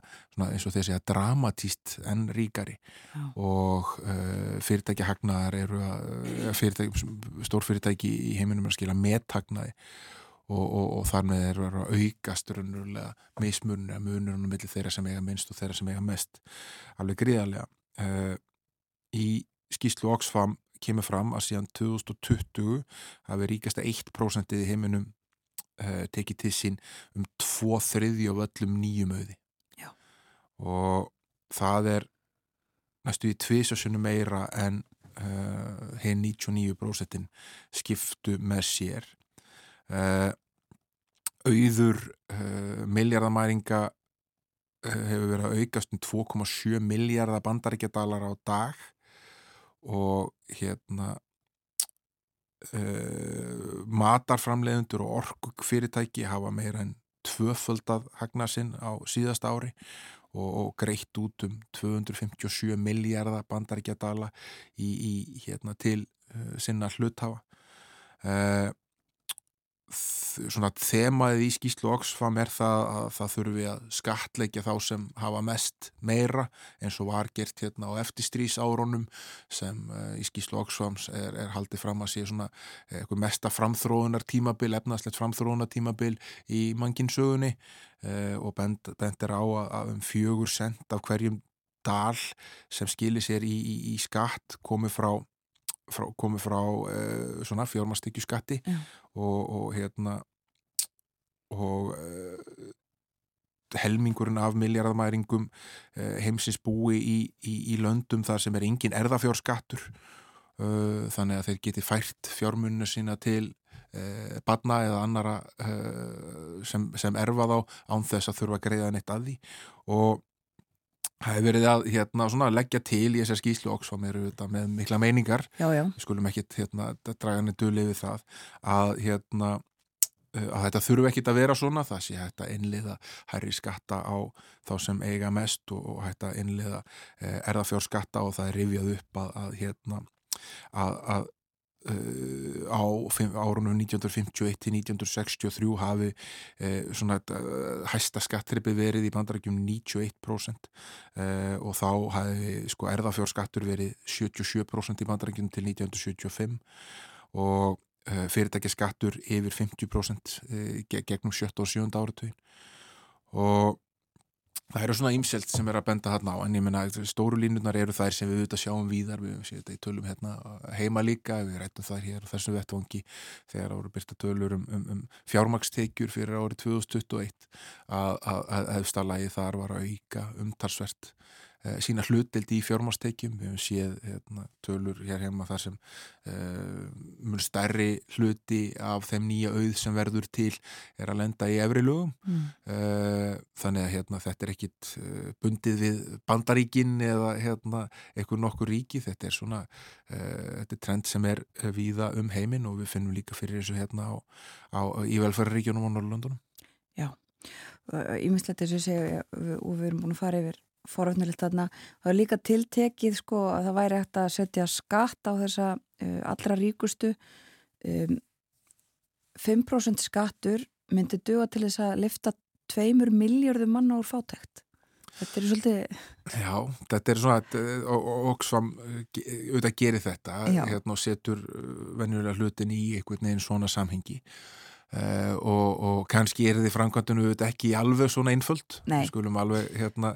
eins og þessi að dramatíst en ríkari. Já. og uh, fyrirtæki hagnaðar eru að fyrirtæki, stórfyrirtæki í heiminum er að skila methagnaði. Og, og, og þar með eru að aukast raunverulega mismunni að munurinn á milli þeirra sem eiga minnst og þeirra sem eiga mest. Alveg gríðarlega. Uh, í skýslu Oxfam kemur fram að síðan 2020 hafi ríkasta 1% í heiminum uh, tekið til sín um 2 þriði af öllum nýjum auði. Já. og það er næstu í tvisasunum meira en uh, hinn 99% skiptu með sér. Uh, auður uh, miljardamæringa hefur verið að aukast um 2,7 miljardar bandaríkjadalar á dag. Og hérna uh, matarframleiðundur og orkufyrirtæki hafa meira en tvöföldað hagnasinn á síðasta ári og, og greitt út um 257 miljardar bandaríkjadala í, í hérna til uh, sinna hluthafa. Uh, svona þemaðið í skýslu Oxfam er það að það þurfi að skatleikja þá sem hafa mest meira eins og var gert hérna á eftirstrís árunum sem uh, í skýslu Oxfams er, er haldið fram að sé svona uh, eitthvað mesta framþróunar tímabil, efnarslegt framþróunar tímabil í manginsögunni uh, og bend, bend er á að, að um fjögur sent af hverjum dal sem skilir sér í, í, í skatt komið frá frá, komið frá uh, svona fjármastekju skatti Já. og, og hérna og uh, helmingurinn af miljardamæringum uh, heimsins búi í, í, í löndum þar sem er engin erðafjárskattur uh, þannig að þeir geti fært fjármunna sína til badna eða annara sem, sem erfa þá án þess að þurfa að greiða neitt að því og Það hefur verið að hérna, svona, leggja til í þessar skýslu Oxfam eru þetta með mikla meiningar. Já, já, við skulum ekki hérna, draga henni dulið við það að, hérna, að þetta þurfu ekki að vera svona. Það sé hægt að innliða hærri skatta á þá sem eiga mest og, og hægt að innliða erðafjárskatta og það er rifjað upp að, að, hérna, að, að á fimm- árunum 1951 til 1963 hafi uh, svona uh, hæsta skattripi verið í bandarækjum 91% uh, og þá hafi sko erðafjárskattur verið 77% í bandarækjum til 1975 og fyrirtækjaskattur yfir 50% uh, ge- gegnum 7. og 7. áratugin og Það eru svona ímselt sem er að benda þarna á en ég menna stóru línunar eru þær sem við auðvitað sjáum víðar, við séum þetta í tölum hérna heima líka, við rættum þær hér á þessum vettvangi þegar ára byrta tölur um, um, um fjármakstekjur fyrir árið 2021 að, hefstalagi þar var að auka umtalsvert sína hlutdeld í fjármakstekjum við hefum séð hérna, tölur hér heima þar sem e, mun stærri hluti af þeim nýja auð sem verður til er að lenda í efri lögum. Mm. Uh, þannig að hérna, þetta er ekkit uh, bundið við bandaríkin eða hérna, eitthvað nokkur ríki. Þetta er svona uh, þetta er trend sem er uh, víða um heiminn og við finnum líka fyrir þessu hérna á, á, í velferðaríkjunum á Norrlöndunum Ímislegt þess að segja og við erum búin að fara yfir foröfnilegt þarna. Það er líka tiltekið sko að það væri hægt að setja skatt á þessa uh, allra ríkustu um, 5% skattur myndi duga til þess að lifta tveimur miljörðum manna úr fátækt. Þetta er svolítið, Já, þetta er svona Oxfam ge- auðvitað gerir þetta hérna, og setur uh, venjulega hlutin í einhvern veginn svona samhengi uh, og, og kannski er þið framkvæmdunu auðvitað ekki alveg svona einföld Nei. Skulum alveg hérna,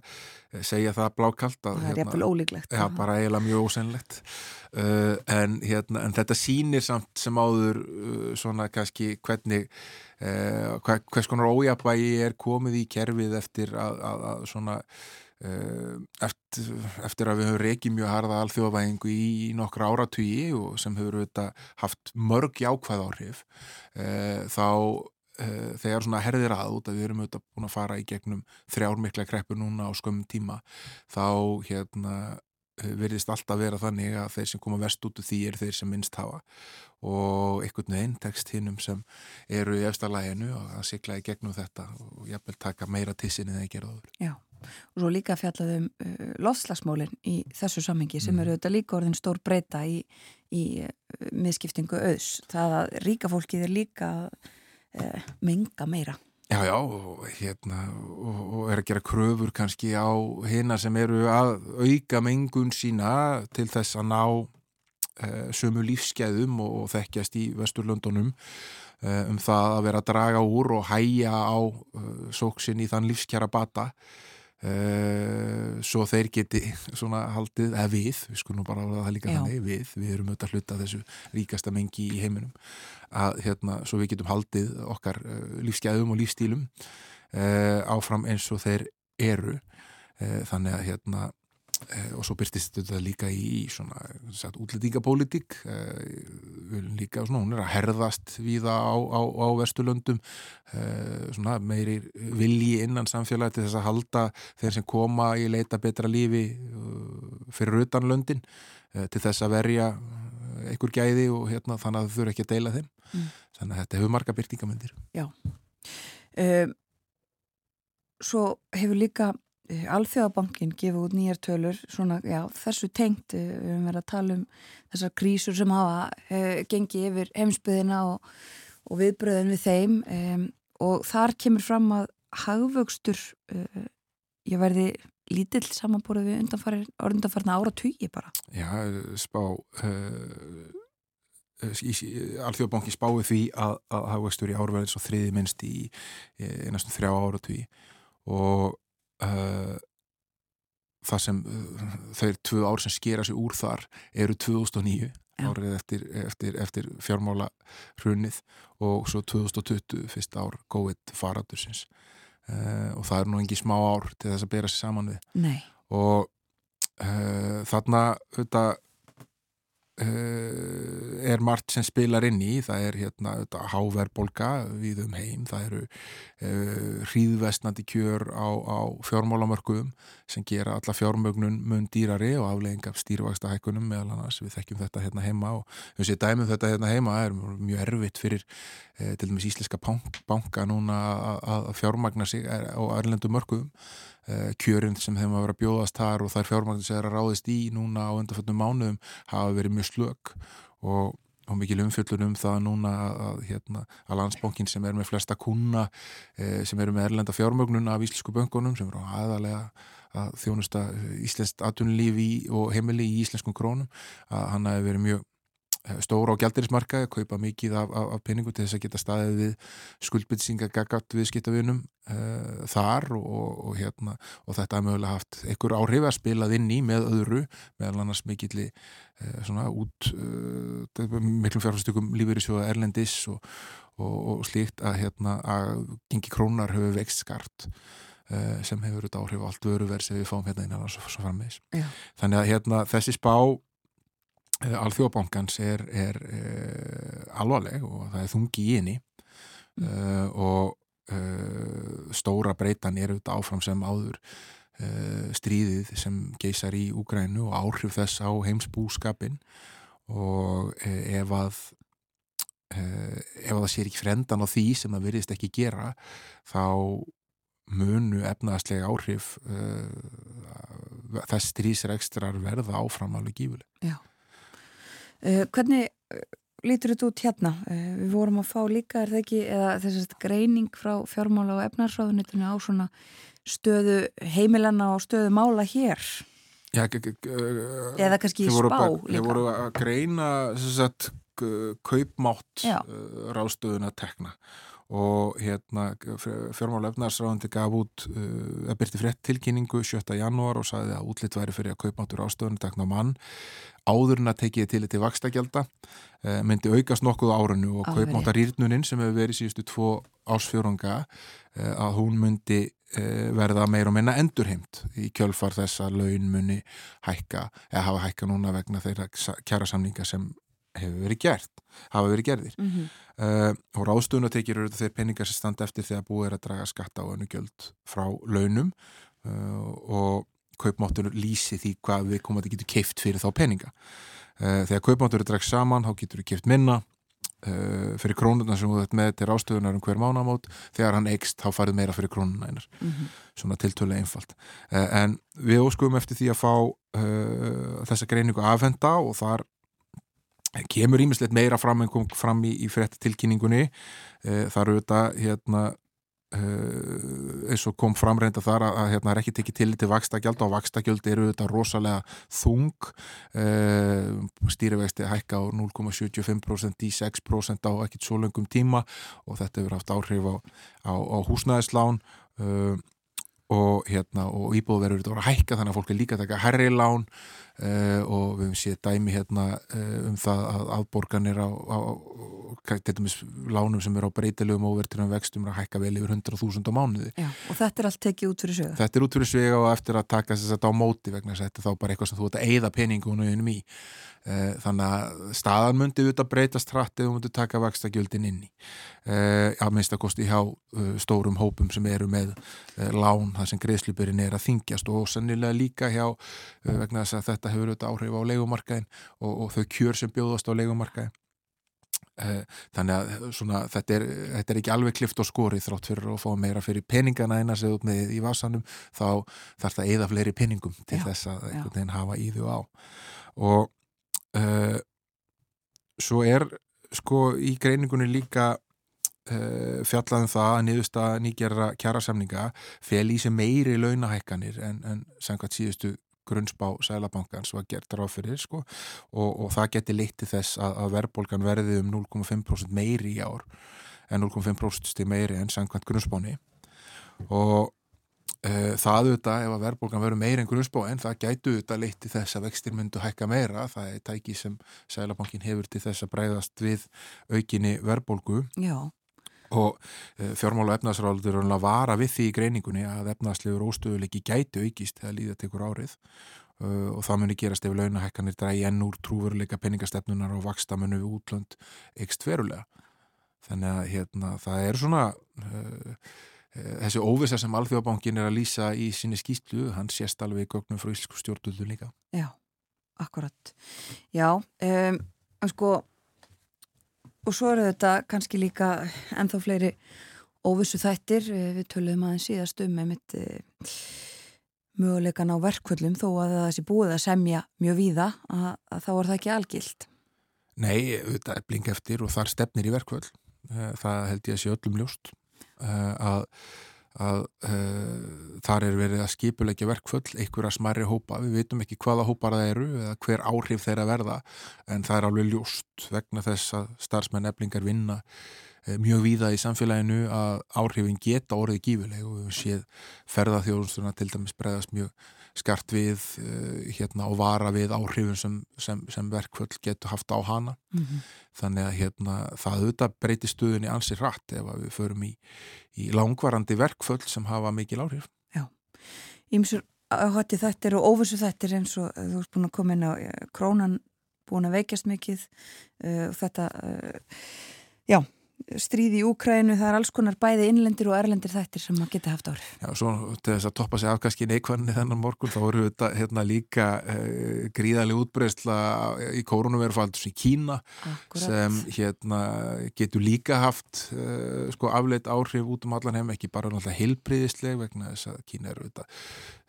segja það blákalt að, það er hérna. Já, bara eiginlega mjög ósennlegt uh, en, hérna, en þetta sýnir samt sem áður uh, svona kannski hvernig hvers konar ójafvægi er komið í kerfið eftir að, að, að svona eftir, eftir að við höfum reykið mjög harða alþjóðavæðingu í nokkra áratvíi og sem hefur auðvitað haft mörg jákvæð áhrif þá þegar svona herðir að út að við erum auðvitað búin að fara í gegnum þrjármikla kreppur núna á skömmum tíma þá hérna verðist alltaf vera þannig að þeir sem koma vest út úr því er þeir sem minnst hafa og einhvern veginn tekst hinnum sem eru í efsta læginu og að sigla í gegnum þetta og jafnvel taka meira tissinni þegar það gera áður. Já, og svo líka fjallaðum uh, lofslagsmálinn í þessu samhengi sem mm. eru auðvitað líka orðin stór breyta í, í uh, miðskiptingu auðs. Það að ríka fólkið er líka uh, menga meira. Já, já, og, hérna, og, og er að gera kröfur kannski á hérna sem eru að auka mengun sína til þess að ná eh, sömu lífsgæðum og, og þekkjast í Vesturlöndunum eh, um það að vera að draga úr og hæja á eh, sóksin í þann lífskjara bata svo þeir geti [LAUGHS] svona haldið, eða við, við skulum bara að það líka Já. þannig, við, við erum auðvitað hluta þessu ríkasta mengi í heiminum að hérna, svo við getum haldið okkar uh, lífsgæðum og lífstílum uh, áfram eins og þeir eru þannig að hérna Eh, og svo byrstist þetta líka í svona sagt, útlendingapólitík. Eh, líka svona, hún er að herðast viða á, á, á Vesturlöndum. Eh, svona meiri vilji innan samfélagi til þess að halda þeir sem koma í leita betra lífi fyrir utan löndin til þess að verja einhver gæði og hérna, þannig að þau þurfa ekki að deila þeim. Mm. þannig að þetta hefur marga byrtingamöndir Já. Um, Svo hefur líka Eh, Alþjóðabankin gefið út nýjar tölur svona, já, þessu tengt eh, við höfum verið að tala um þessar krísur sem hafa uh, gengið yfir heimsbyðina og, og viðbröðin við þeim um, og þar kemur fram að hagvöxtur uh, ég verði lítill samanbúrið við undanfarna ára tugi bara. Já, spá Alþjóðabankin spáði því að, að hagvöxtur í árverðins og þriði minnst í næstum þrjá ára tugi og uh, það sem uh, þeir tvö ár sem skera sig úr þar eru 2009 Já. árið eftir, eftir, eftir fjármála hrunnið og svo 2020 fyrst ár góðið faradursins uh, og það er nú engi smá ár til þess að bera sér saman við Nei. og þarna auðvitað er margt sem spilar inn í. Það er hérna háverbolga við um heim, það eru uh, hríðvestnandi kjör á, á fjármálamörkuðum sem gera alla fjármögnun mun dýrari og aflegging af stýrvægsta hækkunum meðal annars, við þekkjum þetta hérna heima og við séum dæmum þetta hérna heima. Er mjög erfitt fyrir uh, til dæmis íslenska banka núna að fjármagna sig á erlendu mörkuðum. Eh, kjörinn sem þeim að vera bjóðast þar og þær fjármagnir sem þeirra ráðist í núna á undanfjöldnum mánuðum hafa verið mjög slög og, og mikil umfjöldun um það núna að, hérna, að landsbókin sem er með flesta kuna e, sem eru með erlenda fjármagnun af íslensku böngunum sem eru aðalega að þjónusta íslenskt atunlífi og heimili í íslenskum krónum að hann hafi verið mjög Eh, stóra á gældirismarkaði, kaupa mikið af, af, af peningu til þess að geta staðið við skuldbytsinga gaggart við skiptavinum uh, þar og, og, hérna, og þetta er mögulega haft einhver áhrif að spilað inn í með öðru meðal annars mikilli uh, svona út uh, miklum fjárfærstökum lífur í sjóða Erlendis og, og slíkt að, hérna, að gengi krónar hefur vext skart sem hefur þetta áhrif á allt vöruverð sem við fáum hérna innan og svo frammeðis. Þannig að hérna, þessi spá Eh, alþjóðbankans er, er uh, alvarleg og það er þungi í henni. Mm. uh, og stóra breytan er auðvitað áfram sem áður stríðið sem geysar í Úgrænu og áhrif þess á heimsbúskapin og ef að ef að það sér ekki frendan á því sem það virðist ekki gera þá munu efnaðslega áhrif þess strísrekstrar verða áfram alveg gífuleg Já hvernig uh, lítur þetta út hérna? Uh, við vorum að fá líka, er það ekki, eða þessast greining frá fjármála og efnarsráðunitinu á svona stöðu heimilanna og stöðu mála hér? Já, eða kannski spá líka? Við vorum að greina sagt, kaupmátt ráðstöðuna tekna og hérna fjármála efnarsráðandi gaf út uh, að byrti frétt tilkynningu 7. janúar og sagði að útlitt væri fyrir að kaupmáttur ástöðunum takna mann áður en að tekið til þetta vakstakjálta uh, myndi aukast nokkuð árunnu og kaupmáttarýrnunin sem hefur verið síðustu tvo ásfjörunga uh, að hún myndi uh, verða meir og minna endurheimt í kjölfar þess að laun muni hækka eða hafa hækka núna vegna þeirra kjara samninga sem hefur verið gert, hafa verið gerðir. Mm -hmm. uh, og ráðstöðunatekjur eru þeir peningar sem standa eftir þegar búið er að draga skatta á önnu gjöld frá launum uh, og kaupmáttunur lýsi því hvað við komum að getur keift fyrir þá peninga. Uh, þegar kaupmáttunur drags saman þá getur við keift minna fyrir krónuna sem við með til ráðstöðunar um hver mánamót, þegar hann eikst þá farið meira fyrir krónuna einar. Mm -hmm. svona tiltölu einfalt. En við óskuðum eftir því að fá þessa greiningu afhenda og þar kemur ímislegt meira fram en kom fram í, í frettilkynningunni e, þar auðvitað hérna e, eins og kom framreynda þar að, hérna er ekki tekið til til vakstagjald og vakstagjald eru auðvitað rosalega þung. E, stýrivexti hækka á 0,75% í 6% á ekkit svo löngum tíma og þetta hefur haft áhrif á, á, á húsnæðislán. Og, hérna, og íbúðverður eru að hækka þannig að fólk er líka að taka herri lán og við hefum séð dæmi hérna uh, um það að afborganir á, á, á lánum sem er á breytilegum óvertunum vextum er að hækka vel yfir 100.000 á mánuði. Já, og þetta er allt tekið út fyrir svega Þetta er út fyrir svega og eftir að taka þess að þetta á móti vegna þess að þetta er þá bara eitthvað sem þú ert að eigða peningunum í. Uh, þannig að staðan myndi auðvitað breytast hratt eða myndi taka vakstagjöldin inn í. Að minnst að kosti hjá stórum hópum sem eru með lán þar sem greiðslipurinn er að þingjast og sannilega líka hjá vegna þess að þetta hefur auðvitað áhrif á leikumarkaðin og, og þau kjör sem bjóðast á leikumarkaðin eh, þannig að svona, þetta, er, þetta er ekki alveg klift og skori þrátt fyrir að fá meira fyrir peningana eina segð út með í vasanum þá þarf það að eða fleiri peningum til já, þess að einhvern veginn hafa í þau á. Og uh, svo er sko í greiningunni líka uh, fjallaðum það að niðursta nýgjara kjærasamninga fel í sem meiri launahækkanir en, en samkvæmt síðustu grunnspá Sælabankans var gert ráð fyrir sko, og, og það geti leitti þess að, að verðbólgan verði um 0,5% meiri í ár en 0,5% meiri en sangkvæmt grunnspáni. Og e, það auðvitað ef að verðbólgan verður meiri en grunnspá en það gætu auðvitað leitti þess að vextir myndu hækka meira. Það er tæki sem Sælabankin hefur til þess að breyðast við aukinni verðbólgu. Já og eh, fjármála er að vara við því í greiningunni að efnaðslegur óstöðuleiki gæti aukist þegar líða tekur árið. Uh, og það muni gerast ef launahækkanir drægi enn úr trúveruleika peningastefnunar og vaksta munu við útlönd ekst verulega. Þannig að hérna, það er svona uh, þessi óvisa sem Alþjóðabankin er að lýsa í sinni skýstlu, hann sést alveg í gögnum frá Íslensku stjórnuldu líka. Já, akkurat. Já, um, sko og svo eru þetta kannski líka ennþá fleiri óvissu þættir eh, við töluðum aðeins síðast um með mitt eh, möguleikan á verkvöldum þó að það sé búið að semja mjög víða að, að þá er það ekki algild Nei, þetta er blink eftir og þar stefnir í verkvöld eh, það held ég að sé öllum ljóst að að uh, þar er verið að skipulegja verkföll, einhverja smarri hópa. Við veitum ekki hvaða hópar það eru eða hver áhrif þeirra verða en það er alveg ljóst vegna þess að starfsmenn eflingar vinna uh, mjög víða í samfélaginu að áhrifin geta orðið gífileg og við séð ferðarþjóðunstuna til dæmis bregðast mjög skart við uh, hérna og vara við áhrifun sem, sem, sem verkföll getur haft á hana. Mm -hmm. þannig að hérna það auðvitað breytir stuðinni ansið rætt ef við förum í, í langvarandi verkföll sem hafa mikil áhrif. Já, ímsur áhætti þettir og óvissu þettir eins og þú ert búin að koma inn á eh, krónan búin að veikjast mikið uh, þetta já stríði í Úkrænu, það er alls konar bæði innlendir og erlendir þættir sem maður geta haft árið. Já, svo til þess að toppa sig afkaskin neikvæðinni þennan morgun, þá eru þetta hérna líka eh, gríðarlega útbreysla í koronavirufaldus í Kína Akkurat. sem hérna getur líka haft eh, sko afleitt áhrif út um allan heim, ekki bara náttúrulega heilbriðisleg vegna þess að Kína eru þetta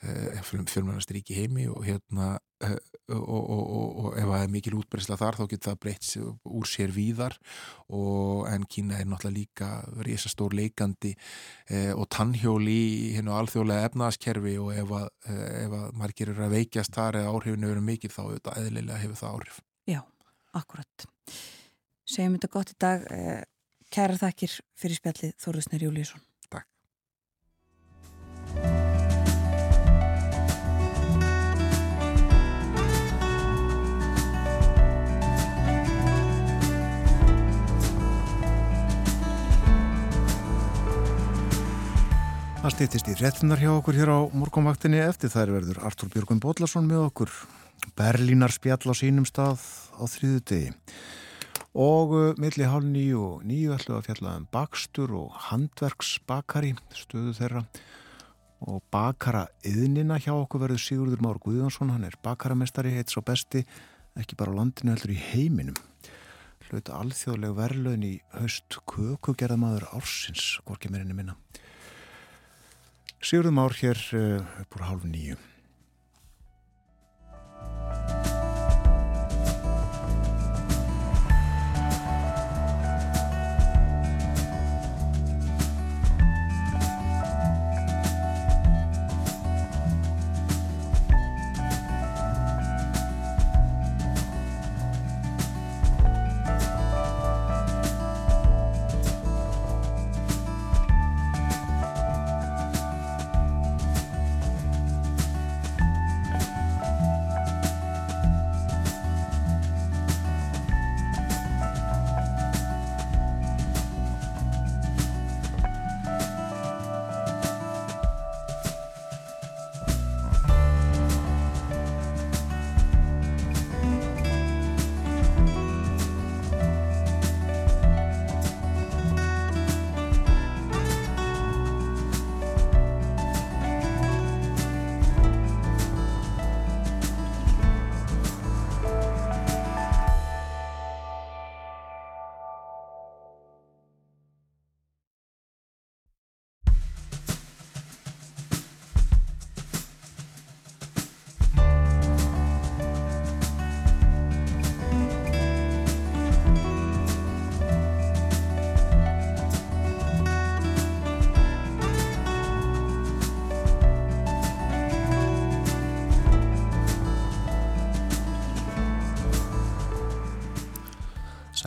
eh, fjölmennastríki heimi og hérna eh, og, og, og, og ef það er mikil útbreysla þar þá getur það breytt úr sér víðar. En Kína er náttúrulega líka risastór leikandi eh, og tannhjóli í hennu alþjóðlega efnaðaskerfi og ef að, eh, ef að margir eru að veikjast þar eða áhrifinu eru mikil þá auðvitað eðlilega hefur það áhrif. Já, akkurat. Segjum þetta gott í dag kæra þakkir fyrir spjallið Þóruðsnir Júlíusson. Það stýttist í frettinnar hjá okkur hér á morgunvaktinni. Eftir þær verður Artúr Björgum Bodlason með okkur. Berlínar spjall á sínum stað á þrýðu degi og uh, milli hálf nýju og nýju ætlum að fjalla um bakstur og handverksbakari stöðu þeirra. Og bakara yðnina hjá okkur verður Sigurður Már Guðjónsson, hann er bakaramestari heitt svo besti, ekki bara á landinu heldur í heiminum. Hluta alþjóðleg verðlaun í haust. Kökugerðamaður ársins, hvorki meirinni minna Sigurðum ár hér uh, upp úr hálf nýju.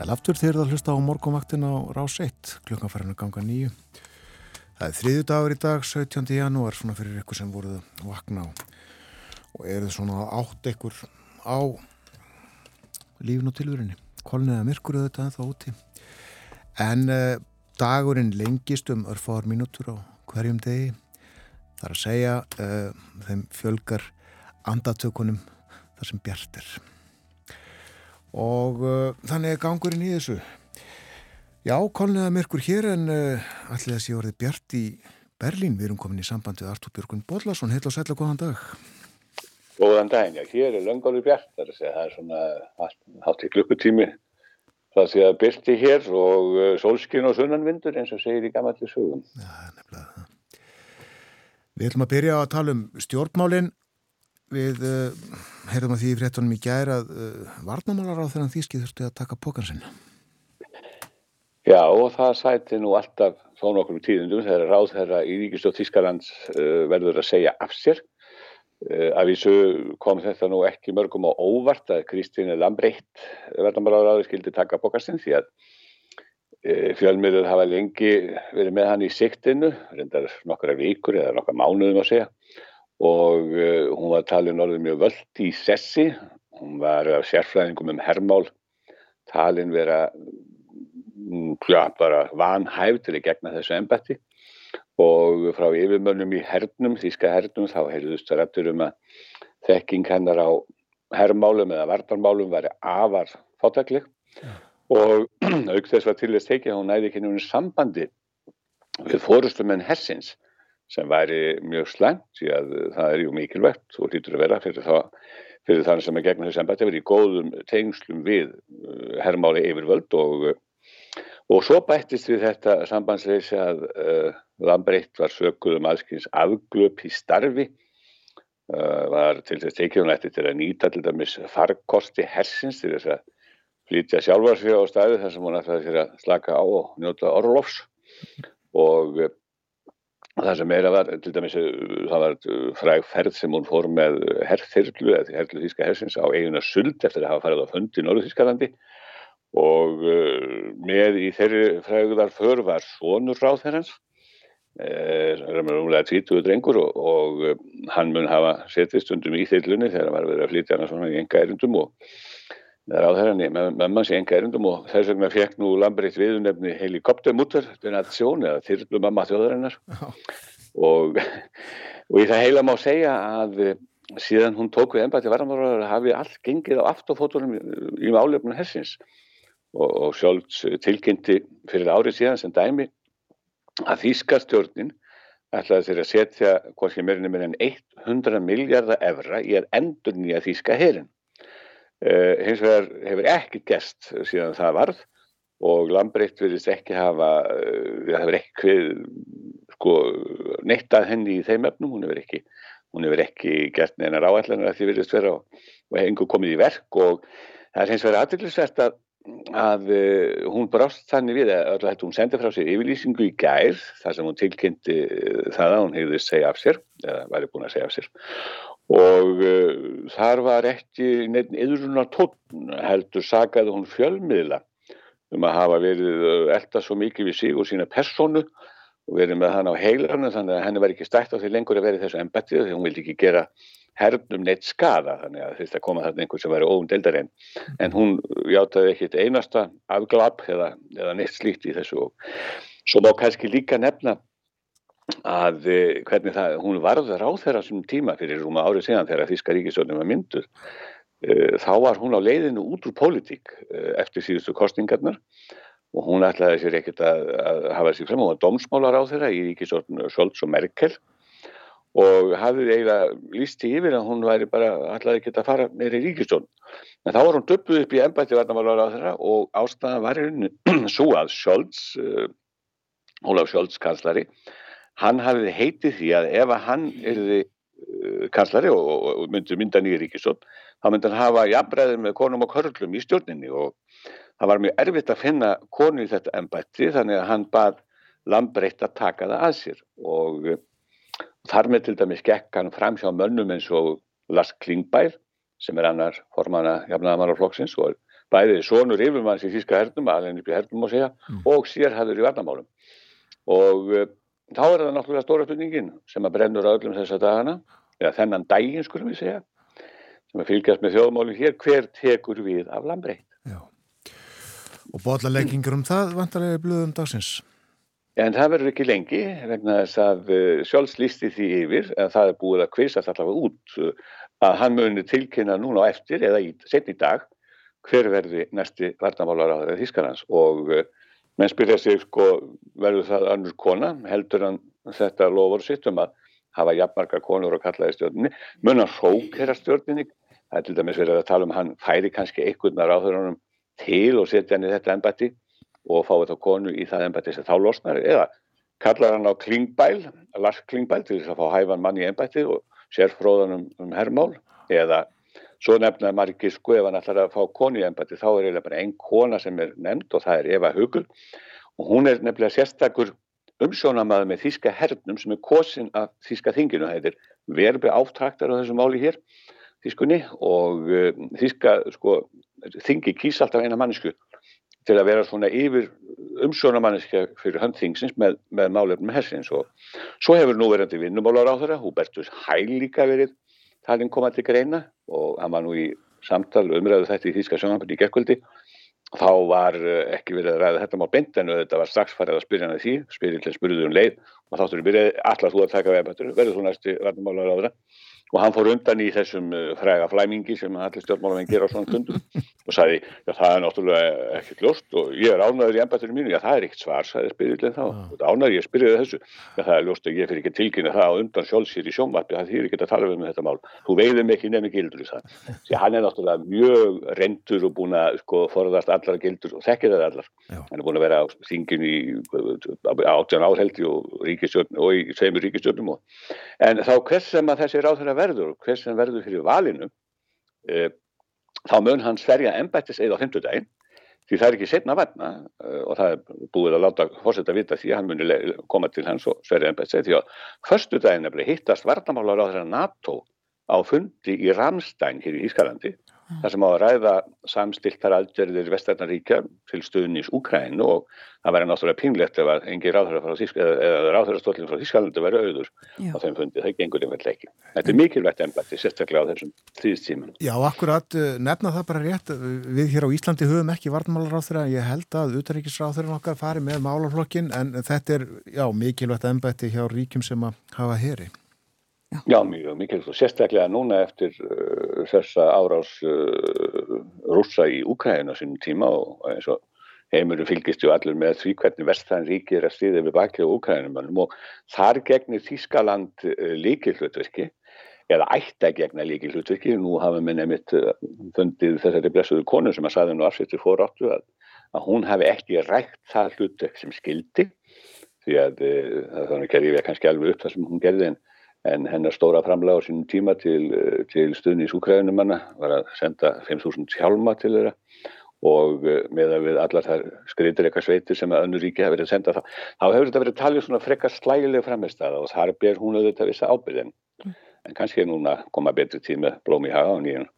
Sæl aftur þegar það hlusta á morgumvaktin á rás 1, klukkanfærinu ganga nýju. Það er þriðu dagur í dag, 17. janúar, svona fyrir ykkur sem voruð að vakna á og eruð svona átt ykkur á lífn og tilvörinni. Kolniða myrkur auðvitað þá úti. En uh, dagurinn lengist um örfáðar mínútur á hverjum degi. Það er að segja uh, þeim fjölgar andatökunum þar sem bjart er og uh, þannig er gangurinn í þessu. Já, kolniða myrkur hér en uh, allir þessi orðið Bjart í Berlín, við erum komin í samband við Artur Björgun Bodlason, heil og sætla góðan dag. Góðan daginn, já, hér er löngáli Bjart það er, segja, það er svona hátt í klukkutími það sé að byrti hér og uh, sólskinn og sunnanvindur eins og segir í gammalli sögum. Já, nefnilega Við ætlum að byrja að tala um stjórnmálin Við uh, heyrðum að því fréttunum í gæri að uh, varnamálar á þeirran þýski þurftu að taka pókansinn. Já og það sæti nú alltaf þó nokkur tíðundum þegar ráð þeirra í Ríkistóð Þískalands uh, verður að segja af sér. Af þessu kom þetta nú ekki mörgum á óvart að Kristíne Lambreitt varnamálar áður skildi taka pókansinn því að fjölmyrður hafa lengi verið með hann í siktinu, reyndar nokkura vikur eða nokkura mánuðum að segja og uh, hún var talin orðið mjög völd í sessi, hún var sérfræðingum um hermál, talin vera ja, bara vanhæf til að gegna þessu embætti. Og frá yfirmönnum í hernum, þýska hernum, þá heyrðust það rættur um að þekking hennar á hermálum eða vardarmálum væri afar fátakleg og [CLEARS THROAT] auk þess var til þess tekið að hún næði ekki nefnir sambandi við fórustumenn hersins sem væri mjög slæmt því að það er ju mikilvægt og lítur að vera fyrir, fyrir þann sem er þessu embætti að vera í góðum tengslum við herrmáli yfirvöld og, og svo bættist við þetta sambandsreisi að uh, Lambreitt var sökuð um aðskins afglöp í starfi uh, var til þess tekið hún eftir til að nýta til dæmis farkosti hersins til þess að flytja sjálfarsvið á stæðu þar sem hún ætlaði sér að slaka á og njóta orlofs. Og Það sem meira var, til dæmis, það var fræg ferð sem hún fór með herrþyrlu, eða herrlu þíska hersins á eiguna suld eftir að hafa farið á fund í Norðu Þískalandi og með í þeirri fræðuðar för var sonur ráð þeirrans umlega 20 drengur og, og hann mun hafa setið stundum í þillunni þegar hann var verið að flytja hann svona í enga erindum og á þeirra með, með manns í enga erindum og þess vegna fekk nú Lambritt viðunefni helikoptermutter, þetta er natsjón eða þyrlu mamma þjóðarinnar. Og, og í það heila má segja að uh, síðan hún tók við ennbætti varðanmálar hafi allt gengið á aftofótunum í málefnum hessins og, og sjálfs tilkynnti fyrir árið síðan sem dæmi að Þýskastjórnin ætlaði þeirra að setja hvorki meirinu meir en 100 miljardar evra í að endur nýja Þýska herin. Eh, hins vegar hefur ekki gest síðan það varð og Lambreitt verðist ekki hafa, það hefur ekki sko, neittað henni í þeim efnum, hún hefur ekki, hún hefur ekki gert neina ráallanir að því verðist vera og, og hefur engur komið í verk. Og það er hins vegar aðvillisvert að að uh, hún brást þannig við að hún sendi frá sér yfirlýsingu í gær þar sem hún tilkynnti það að hún hefði segja af sér eða væri búin að segja af sér og uh, þar var ekki neitt yðrunar tótt heldur sagaði hún fjölmiðla um að hafa verið elda svo mikið við sig og sína personu og verið með hann á heilarnu þannig að henni var ekki stætt á því lengur að verið þessu embætti þegar hún vildi ekki gera hernum neitt skada þannig að þetta koma þarna einhvern sem væri óumdeldar en, en hún játaði ekkit einasta afglap eða, eða neitt slíkt í þessu og svo má kannski líka nefna að eh, hvernig það, hún varður á þeirra sem tíma fyrir rúma árið síðan þegar Þíska ríkisjónum var myndur eh, þá var hún á leiðinu út úr pólitík eh, eftir síðustu kostningarnar og hún ætlaði sér ekkert að, að hafa sér frem og var domsmálar á þeirra í ríkisjónum Scholz og Merkel og hafði eiginlega líst í yfir að hún væri bara alltaf ekki að fara meira í ríkistjón. En þá var hún döpuð upp í ennbætti varnamálar á þeirra og ástæðan var hérna [CLEARS THROAT] svo að uh, Ólaf Scholz kanslari, hann hafði heitið því að ef að hann erði uh, kanslari og, og, og myndi mynda nýja ríkistjón, þá myndi hann hafa jafnbreðið með konum og körlum í stjórninni og það var mjög erfitt að finna konu í þetta ennbætti þannig að hann bað Lambreitt að taka það að sér og Þar með til dæmis gekk hann fram hjá mönnum eins og Lars Klingbeil sem er annar formana jafnaðamannarflokksins og bæðið sonur yfirmanns í Þíska hernum, alveg upp í hernum og segja, mm. og sérhæður í varnamálum. Og uh, þá er það náttúrulega stóra spurningin sem að brennur á öllum þessa dagana, eða þennan daginn skulum við segja, sem að fylgjast með þjóðmáli hér, hver tekur við af landbreytt. Já, og bóðlaleggingur um það vantarlega blöðum dagsins. En það verður ekki lengi vegna þess að Scholz lísti því yfir en það er búið að kvistast allavega út uh, að hann muni tilkynna núna á eftir eða í, setni dag hver verði næsti varnamálar á þeirra Þískarlands og uh, menn spyrja sig sko verður það annur kona? Heldur hann þetta lofur sitt um að hafa jafnmarka konur og kallaði stjórninni? Mun að hrókera stjórninni? Það er til dæmis verið að tala um hann færi kannski einhvernar á þeirra til og setja hann í þetta ennbætti og fáið þá konu í það ennbætti sem þá losnar eða kallar hann á klingbəl, Lars klingbəl til þess að fá hæfan mann í ennbætti og sér fróðan um, um herrmál eða svo nefnaði margir sko ef hann ætlar að fá konu í ennbætti þá er eiginlega bara einn kona sem er nefnd og það er Eva Hugul og hún er nefnilega sérstakur umsjónamaður með þíska hernum sem er kosin af þíska þinginu, það heitir verfi áttraktar á þessu máli hér þískunni og uh, þíska sko, þingi kýs alltaf eina mannsku til að vera svona yfir umsjónamanniska fyrir höndþingsins með, með málefnum hersins. Og svo hefur nú verandi vinnumálar á þeirra, Hubertus Hæl líka verið talinn komað til greina og hann var nú í samtal umræðu þetta í Þýska sjónanbyrni í gerkvöldi þá var eh, ekki verið að ræða þetta mál beint en þetta var strax farið að spyrja hann að því spyrir til spurðum um leið. Og þáttur við byrjaði allar þú að taka veðbættur verður þú næstu varnumálar á þeirra og hann fór undan í þessum uh, fræga flæmingi sem allir stjórnmálamenn gera á svona stundum og sagði, já það er náttúrulega ekkert ljóst og ég er ánæður í ennbætturinn mínu. Já það er ekkert svar, sagði spyrillin þá. Og ánæður ég spyrjaði þessu, já það er ljóst að ég fyrir ekki tilkynna það á undan sjálfsýr í sjónvarpi það þýr ekki að tala um þetta mál. Þú veiðum ekki nefnir gildur í það því hann er náttúrulega mjög rendur og búin að sko forðast allar gildur og þekkir það allar er að að verður og hver sem verður fyrir valinu e, þá mun hann sverja ennbættis eða á fymtudaginn því það er ekki setna vanna e, og það er búið að láta fórsetta vita því að hann muni koma til hans og sverja ennbættis því að förstu daginn er hittast varnamálar á þeirra NATO á fundi í Ramstein hér í Ískalandi þar sem á að ræða samstiltar aðgerðir vestarnaríkja til stuðnís Úkrænu og það væri náttúrulega pínlegt ef að engi ráðhverjastólinn frá Þískalandi væri auður Já. á þeim fundi, það gengur einhvern leiki. Þetta er mikilvægt ennbætti, sérstaklega á þessum tíðstíman. Já, akkurat, eh, nefna það bara rétt, við hér á Íslandi höfum ekki varnmálaráþurra, ég held að utaríkisráþurinn okkar fari með málaflokkin en þetta er, já, mikilvægt ennbætti hjá ríkjum sem að hafa heri. Já, Já mjög mikilvægt og sérstaklega núna eftir uh, þessa árás uh, rúsa í Úkræðinu á sínum tíma og eins og heimurum fylgist ju allir með því hvernig vestfæðan ríki er að stýða við bakið á Úkrænumannum og þar gegnir Þískaland uh, líkilhlutverki eða ætti að gegna líkilhlutverki nú hafa við nefnitt uh, fundið þessari blessuðu konu sem að saði nú afsýttir fóráttu að, að hún hafi ekki rægt það hlutverk sem skildi því að uh, það þannig gerði við kannski alveg upp það sem hún gerði en en hennar stóra framlega á sínum tíma til, eh, til stuðnís úkræðunumanna var að senda 5.000 hjálma til þeirra og eh, með að við allar þar skriðir eitthvað sveitir sem að önnu ríki hafi verið að senda það þá hefur þetta verið talið svona frekar slægilega framistæða og þar ber hún auðvitað vissa ábyrðin mm. en kannski er núna að koma betri tíma blóm í haga og nýjan,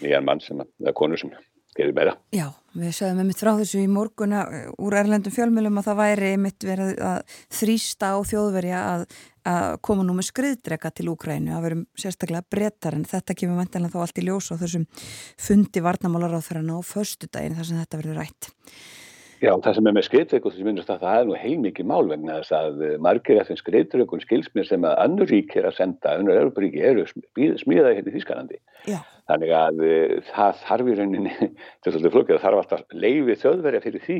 nýjan mann sem að, eða konur sem gerir meira. Já, við sögum einmitt frá þessu í morguna uh, úr erlendum fjölmjölum að það væri einmitt verið að þrýsta á þjóðverja að, að koma nú með skriðdrega til Úkrænu, að verum sérstaklega brettar en þetta kemur mentilega þá allt í ljós á þessum fundi varnamálar á förstu daginn þar sem þetta verður rætt. Já, það sem er með skriðdrökun sem minnast að það er nú heilmikið mál vegna þess að eh, margir af þeim skriðdrökun skilsmir sem að annur rík er að senda, annur Európaríki eru smíðaði hérna í Þískanandi. Já. Þannig að uh, það þarf í rauninni, [LAUGHS] þetta er svolítið flókið, það þarf alltaf leiði þjóðverja fyrir því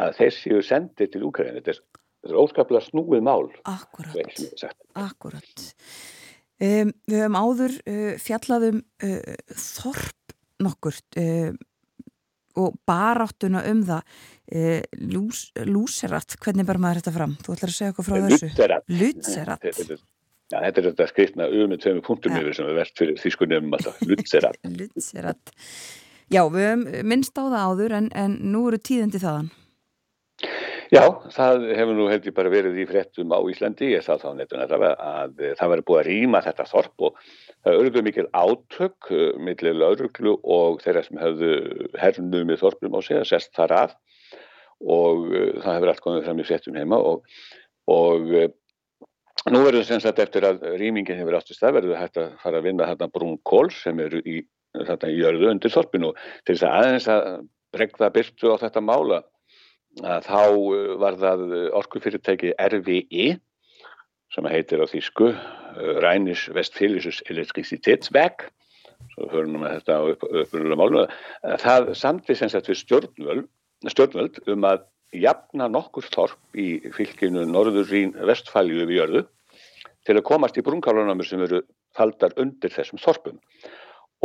að þessi sendi til Úkræðinu. Þetta, þetta er óskaplega snúið mál. Akkurat, akkurat. Um, við höfum áður uh, fjallaðum uh, þorp nokkurt og baráttuna um það lús, lúserat, hvernig bar maður þetta fram? Þú ætlar að segja okkur frá þessu Lutserat Já, þetta er þetta skrifna um með tveimu punktum yfir sem er verðt fyrir þýskunum Lutserat. [LAUGHS] Lutserat. Já, við höfum minnst á það áður en, en nú eru tíðandi þaðan. Já, það hefur nú held ég bara verið í frettum á Íslandi, ég sá þá netun að, að það verið búið að rýma þetta þorp og það auðvitað mikil átök uh, millir lauruglu og þeirra sem hefðu hernuð með þorpum á sig að sest þar af og uh, það hefur allt komið fram í frettum heima og, og nú verður sem sagt eftir að rýmingin hefur áttist það verður hægt að fara að vinna þarna brún kól sem eru í, þarna, í jörðu undir þorpinu. Til þess að aðeins að bregða byrtu á þetta mála að þá uh, var það orkufyrirtæki RVI sem heitir á þýsku uh, Rænis Vestfélisus Elektricitetsveg svo höfum við þetta á upprunnulega málu það samti sem sagt við stjórnvöld, stjórnvöld um að jafna nokkur þorp í fylginu Norðurín Vestfælju við jörðu til að komast í brunnkálunamur sem eru faldar undir þessum þorpum.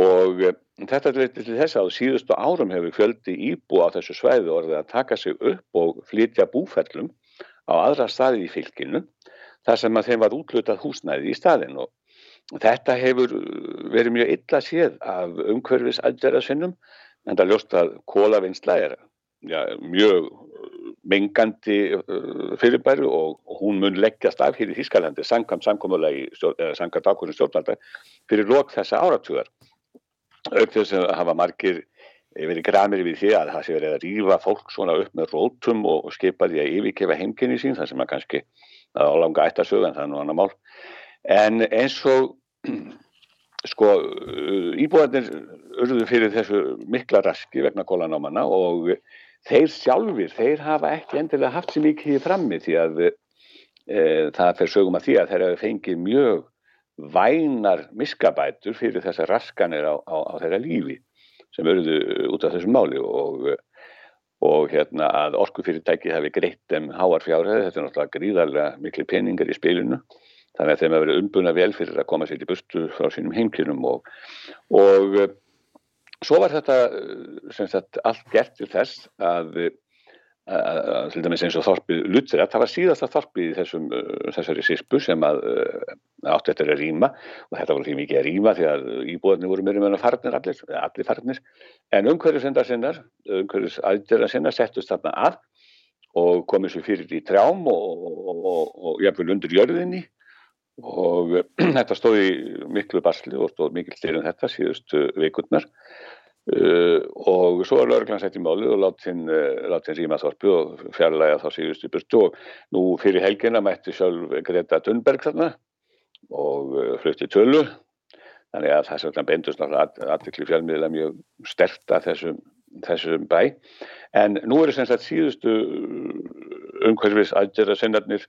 Og eh, þetta er til þess að síðustu árum hefur fjöldi íbú á þessu svæðu orðið að taka sig upp og flytja búferlum á aðra staði í fylginu þar sem að þeim var útlutað húsnæði í staðin og þetta hefur eh, verið mjög illa séð af umhverfis aðgerðasinnum en það ljóst að kólavinnsla er ja, mjög mengandi uh, fyrirbæru og hún mun leggjast af hér í Þískalandi sangkvæmt samkómulegi, sangkvæmt ákvörðin stjórnvalda fyrir lok þessa áratugar. Auk þess að hafa margir verið gramir við því að það sé verið að rýfa fólk svona upp með rótum og, skipa því að yfirkefa heimkynni sín þar sem að kannski á langa ættasög en það er nú annar mál. En eins og [CLEARS THROAT] sko íbúðarnir urðu fyrir þessu mikla raski vegna kólanámanna og þeir sjálfur, þeir hafa ekki endilega haft sér mikið frammi því að e, það fer sögum að því að þeir hafa fengið mjög vænar miskabætur fyrir þessar raskanir á, á, á þeirra lífi sem auðvitað út af þessum máli og, og hérna að orkufyrirtæki hefði greitt þeim háarfjárhæði, þetta er náttúrulega gríðarlega miklu peningar í spilinu. Þannig að þeim hefur verið umbuna vel fyrir að koma sér í bustu frá sínum heimkynum og, og svo var þetta sagt, allt gert til þess að til dæmis eins og þorpið Lutzera, það var síðasta þorpið í þessum, uh, þessari sirpu sem að átti eftir að rýma og þetta voru því mikið að rýma því að íbúðarnir voru mjög mjög farnir allir, allir farnir. En umhverjusendar sinnar, umhverjus aðdera sinnar settust þarna að og komið svo fyrir í trjám og, og, og, og jafnvel undir jörðinni og [CLEARS THROAT] þetta stóði miklu basli og stóð mikil styrjum þetta síðustu vikurnar. Uh, og svo er lauruglan sett í máli og látt hinn rýma þorpu og fjarlæga þá síðustu burtu. Og nú fyrir helgina mætti sjálf Greta Thunberg þarna og uh, flutti tölu. Þannig að sem bendust náttúrulega aðvikli fjármiðla mjög sterta þessum, þessum bæ. En nú eru sem sagt síðustu umhverfis aðgerða sennarnir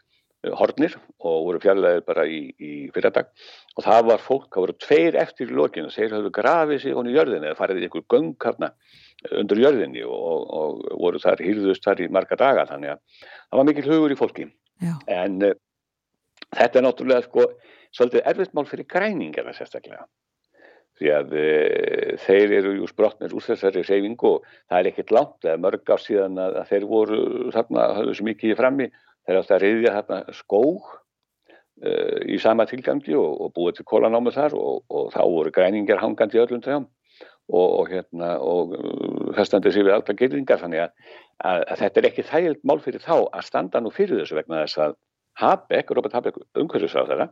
hornir og voru fjarlæðir bara í, í fyrradag. Og það var fólk, það voru tveir eftir í lokinu, þeir hafðu grafið sig honni í jörðinni eða farið í einhver göngkarna undir jörðinni og, og voru þar, hýrðust þar í marga daga. Þannig að það var mikil hugur í fólki. Já. en uh, þetta er náttúrulega sko svolítið erfitt mál fyrir græningina sérstaklega. Því að uh, þeir eru jú sprotnir úr þessari reyfingu og það er ekkert langt, það er mörg á síðan að, þeir voru þarna, hafðu svo mikið frammi þeir átt að reyðja þarna skóg uh, í sama tilgangi og, og búið til kólanámi þar og, og þá voru græningar hangandi öllum trjám. Og, og hérna og festandi sér við alltaf gerðingar þannig að, að, að þetta er ekki þægild mál fyrir þá að standa nú fyrir þessu vegna þess að Habeck, Robert Habeck umhverjusáðara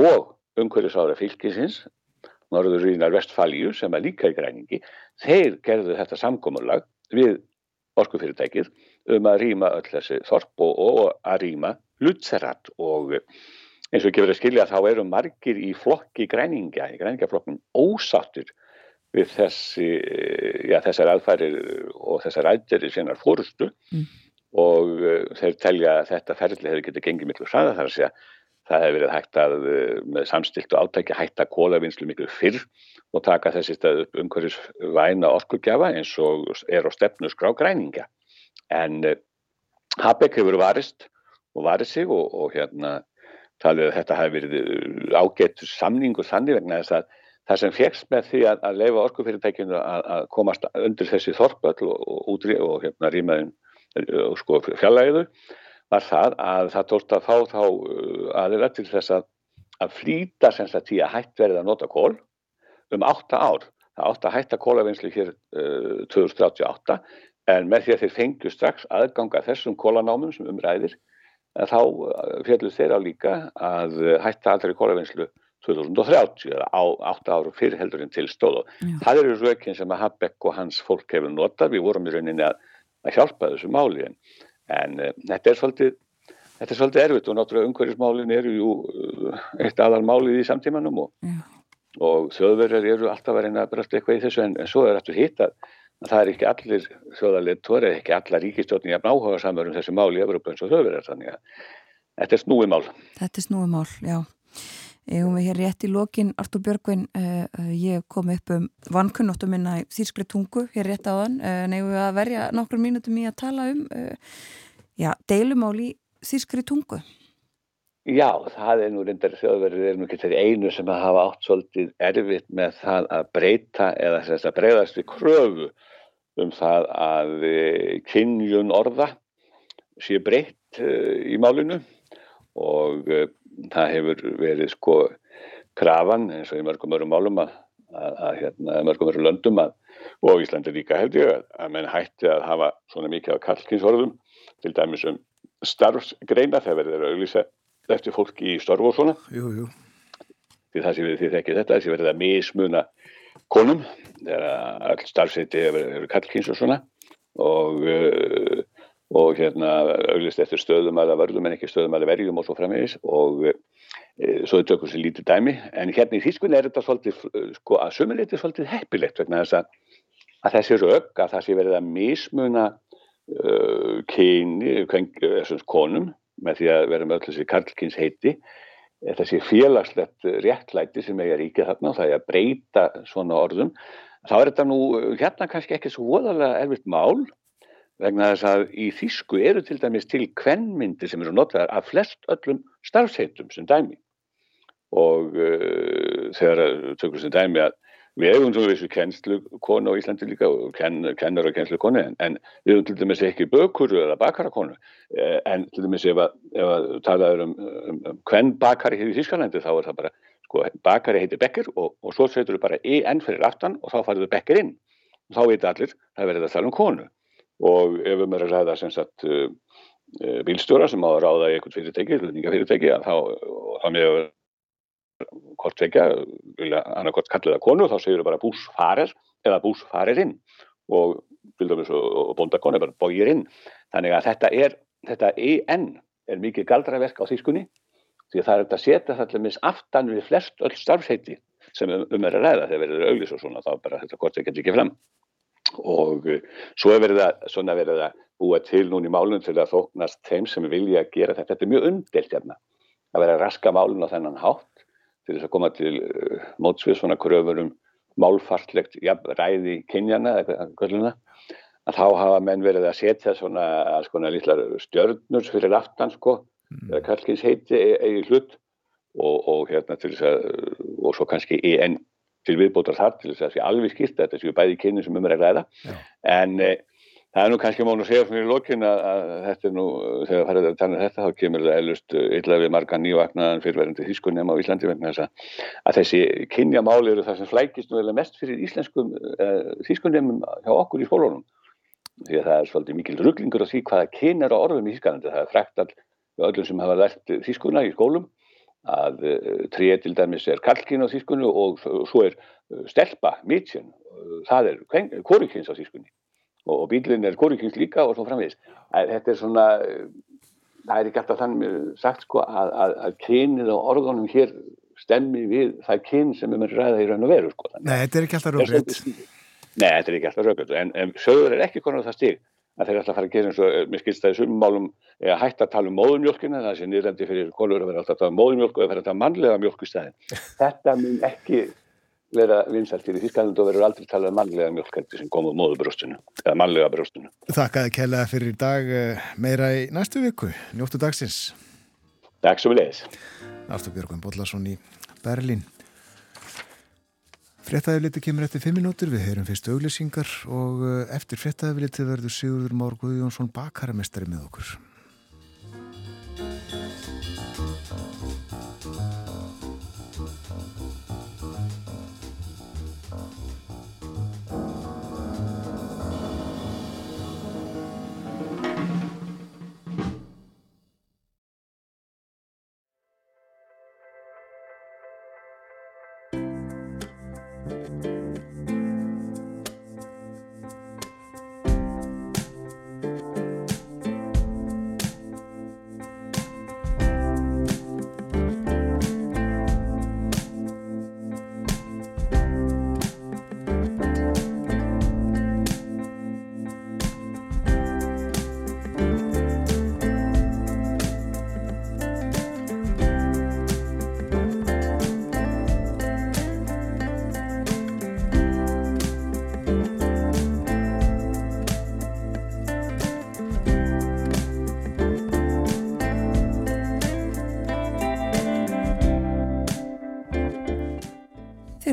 og umhverjusáðara fylgisins Norður Rínar Vestfalju sem er líka í græningi þeir gerðu þetta samkómurlag við orkufyrirtækið um að rýma öll þessi þorp og, og að rýma Lutzerat og eins og gefur að skilja þá eru margir í flokki græningja, í græningaflokkum ósattur við þessi, já, þessar aðfærir og þessar aðgerðir sínar fórustu mm. og uh, þeir telja að þetta ferli hefur getið gengið miklu hraða þar að segja það hefur verið hægt að með samstilt og átækja hægt að kólavinnslu miklu fyrr og taka þessi stað upp umhverjus væna orkugjafa eins og er á stefnu skrá græninga en uh, Habeck hefur varist og varið sig og, og hérna talið að þetta hefur verið eh, ágætt samningu þannig vegna þess að það sem fegst með því að, að leifa orkufyrirtækinu að, að komast undir þessi þorpöll og, og, og hérna rýmaðin og sko fjallægiðu var það að það tólst að fá þá aðeins til þess að, að flýta sem sagt því að hætt verið að nota kól um 8 ár. Það átt að hætta kólavinnslu hér uh, 2038 en með því að þeir fengju strax aðganga þessum kólanámum sem umræðir þá uh, fjallu þeirra líka að uh, hætta allri kólavinnslu 2030 eða á 8 áru fyrir heldur en til stóð. Og það eru rökinn sem að Habeck og hans fólk hefur notað, við vorum í rauninni að, að hjálpa þessu máli en, en þetta er svolítið þetta er svolítið erfitt og náttúrulega umhverjusmálin eru jú eitt aðal málið í samtímanum og, og þjóðverðar eru alltaf að reyna að breyta eitthvað í þessu en, en svo er aftur hitt að það er ekki allir þjóðarleitur eða ekki alla ríkistjóðni að náhuga samar um þessu mál í Evropa eins og þau verður þannig að þetta er snúi mál Þetta er snúi mál, já. Erum við hér rétt í lokin, Artur Björgvin uh, ég kom upp um vankunnóttu minna í þýrskri tungu, hér rétt á þann uh, nefnum við að verja nokkur mínutum í að tala um uh, já, deilumál í þýrskri tungu? Já, það er nú reyndar þjóðverðir er nú ekki þeirri einu sem að hafa átt svolítið erfitt með það að breyta eða þess að breyðast við kröfu um það að e, kynjun orða sé breytt e, í málinu og e, það hefur verið sko krafan eins og í mörgum öru málum að, að, að hérna, mörgum öru löndum að, og Íslandi líka held ég að, að menn hætti að hafa svona mikið af kallkynsorðum til dæmis um starfsgreina þegar verður auðvisa eftir fólki í störfu og svona jú, jú. því það sem við því þekkið þetta þessi verður að mismuna konum þegar all starfseti eru kallkynns og svona. Og, uh, og hérna auglist eftir stöðum að verðum en ekki stöðum að verjum og svo framvegis. Og uh, svo er okkur sem lítið dæmi. En hérna í Þískun er þetta svolítið sko að sömuleiti svolítið heppilegt vegna þess að, að þessi rauk að það sé verið að mismuna uh, kyni, konum með því að vera með öll þessi karlkins heiti þessi félagslegt réttlæti sem eiga ríkið þarna og það er að breyta svona orðum þá er þetta nú hérna kannski ekki svo voðalega erfitt mál vegna þess að í Þísku eru til dæmis til kvennmyndir sem eru notaðar af flest öllum starfsheitum sem dæmi. Og uh, þegar tökum sem dæmi að við hefum svona þessu kennslu konu á Íslandi líka og ken, kennar og kennslu konu en, en við hefum til dæmis ekki bökuru eða bakarakonu. Eh, en til dæmis ef að, að talaður um, um, um hvern bakari hefur í Þískalandi þá er það bara, sko, bakari heitir Becker og, og svo setur við bara EN fyrir aftan og þá farið við Becker inn. Og þá veit allir það verður að tala um konu. Og ef við mörum að ræða sem sagt uh, bílstjóra sem á að ráða í einhvern fyrirtæki, hlutningafyrirtæki þá, þá með hvort vekja, vilja annarkort kallið að konu þá segjur þau bara búsfarer eða bús farir inn og, og bóndakon er bara bógir inn þannig að þetta er þetta EN er mikið galdraverk á þýskunni því að það er að setja það til mis aftan við flest öll starfsheiti sem um, um er að ræða þegar verður auðlis og svona þá bara þetta kort ekki ekki fram. Og uh, svo er verið að, verið að búa til núni málun til að þóknast þeim sem vilja gera þetta. Þetta er mjög umdelt hérna að vera raska málun á þennan hátt til þess að koma til uh, mótsvið svona kröfur um málfartlegt ja, ræði kynjana að þá hafa menn verið að setja svona, svona lítlar stjörnur fyrir aftan sko, mm. eða kallkins heiti eigi hlut og, og hérna til þess að og svo kannski EN til viðbótar þar til þess að það sé alveg skilt þetta séu bæði kynni sem um er að ræða Já. en e, það er nú kannski mánu að segja fyrir lókin að, að þetta er nú þegar farið að tala um þetta þá kemur það eilust illa við marga nývagnaðan fyrirverðandi þýskunum á Íslandi að, að þessi kynjamáli eru það sem flækist nú mest fyrir íslenskum uh, þýskunum hjá okkur í skólunum. Því að það er svolítið mikil rugglingur á því hvaða kyn er á orðum í Þýskalandi. Það er frækt all öllum sem hafa lært þýskuna í skólum að uh, tríð til dæmis er kalkin á þýskunni og svo er uh, stelpa, uh, það er korikins á þýskunni og, og bílinn er korikins líka og svo framvegis. Þetta er svona, það er ekki alltaf þannig sagt sko að, að, að kynið á orðunum hér stemmi við það kyn sem við mögum ræða í raun og veru sko. Nei, þetta er ekki alltaf röggriðt. Nei, þetta er ekki alltaf röggriðt, en, en sögur er ekki konar það stig að þeir að fara að gera eins og, mér skilst það í sumum málum, að hætta að tala um móðumjölkina, það sé nýrandi fyrir konur að vera alltaf að tala um móðumjölk og að vera að tala um mannlega mjölk í staðin. [LAUGHS] Þetta mun ekki vera vinsalt fyrir Þískland og verður aldrei talað um mannlega mjölk sem kom á móðubröstinu, eða mannlega bröstinu. Þakkaði kellaði fyrir í dag eh, meira í næstu viku, njóttu dagsins. Takk svo við leiðis. Artur Björgvin Bodlason í Berlín. Frettæðiliti kemur eftir 5 minútur, við heyrum fyrst auglýsingar og eh, eftir frettæðiliti verður Sigurður Már Guðjónsson bakaramestari með okkur.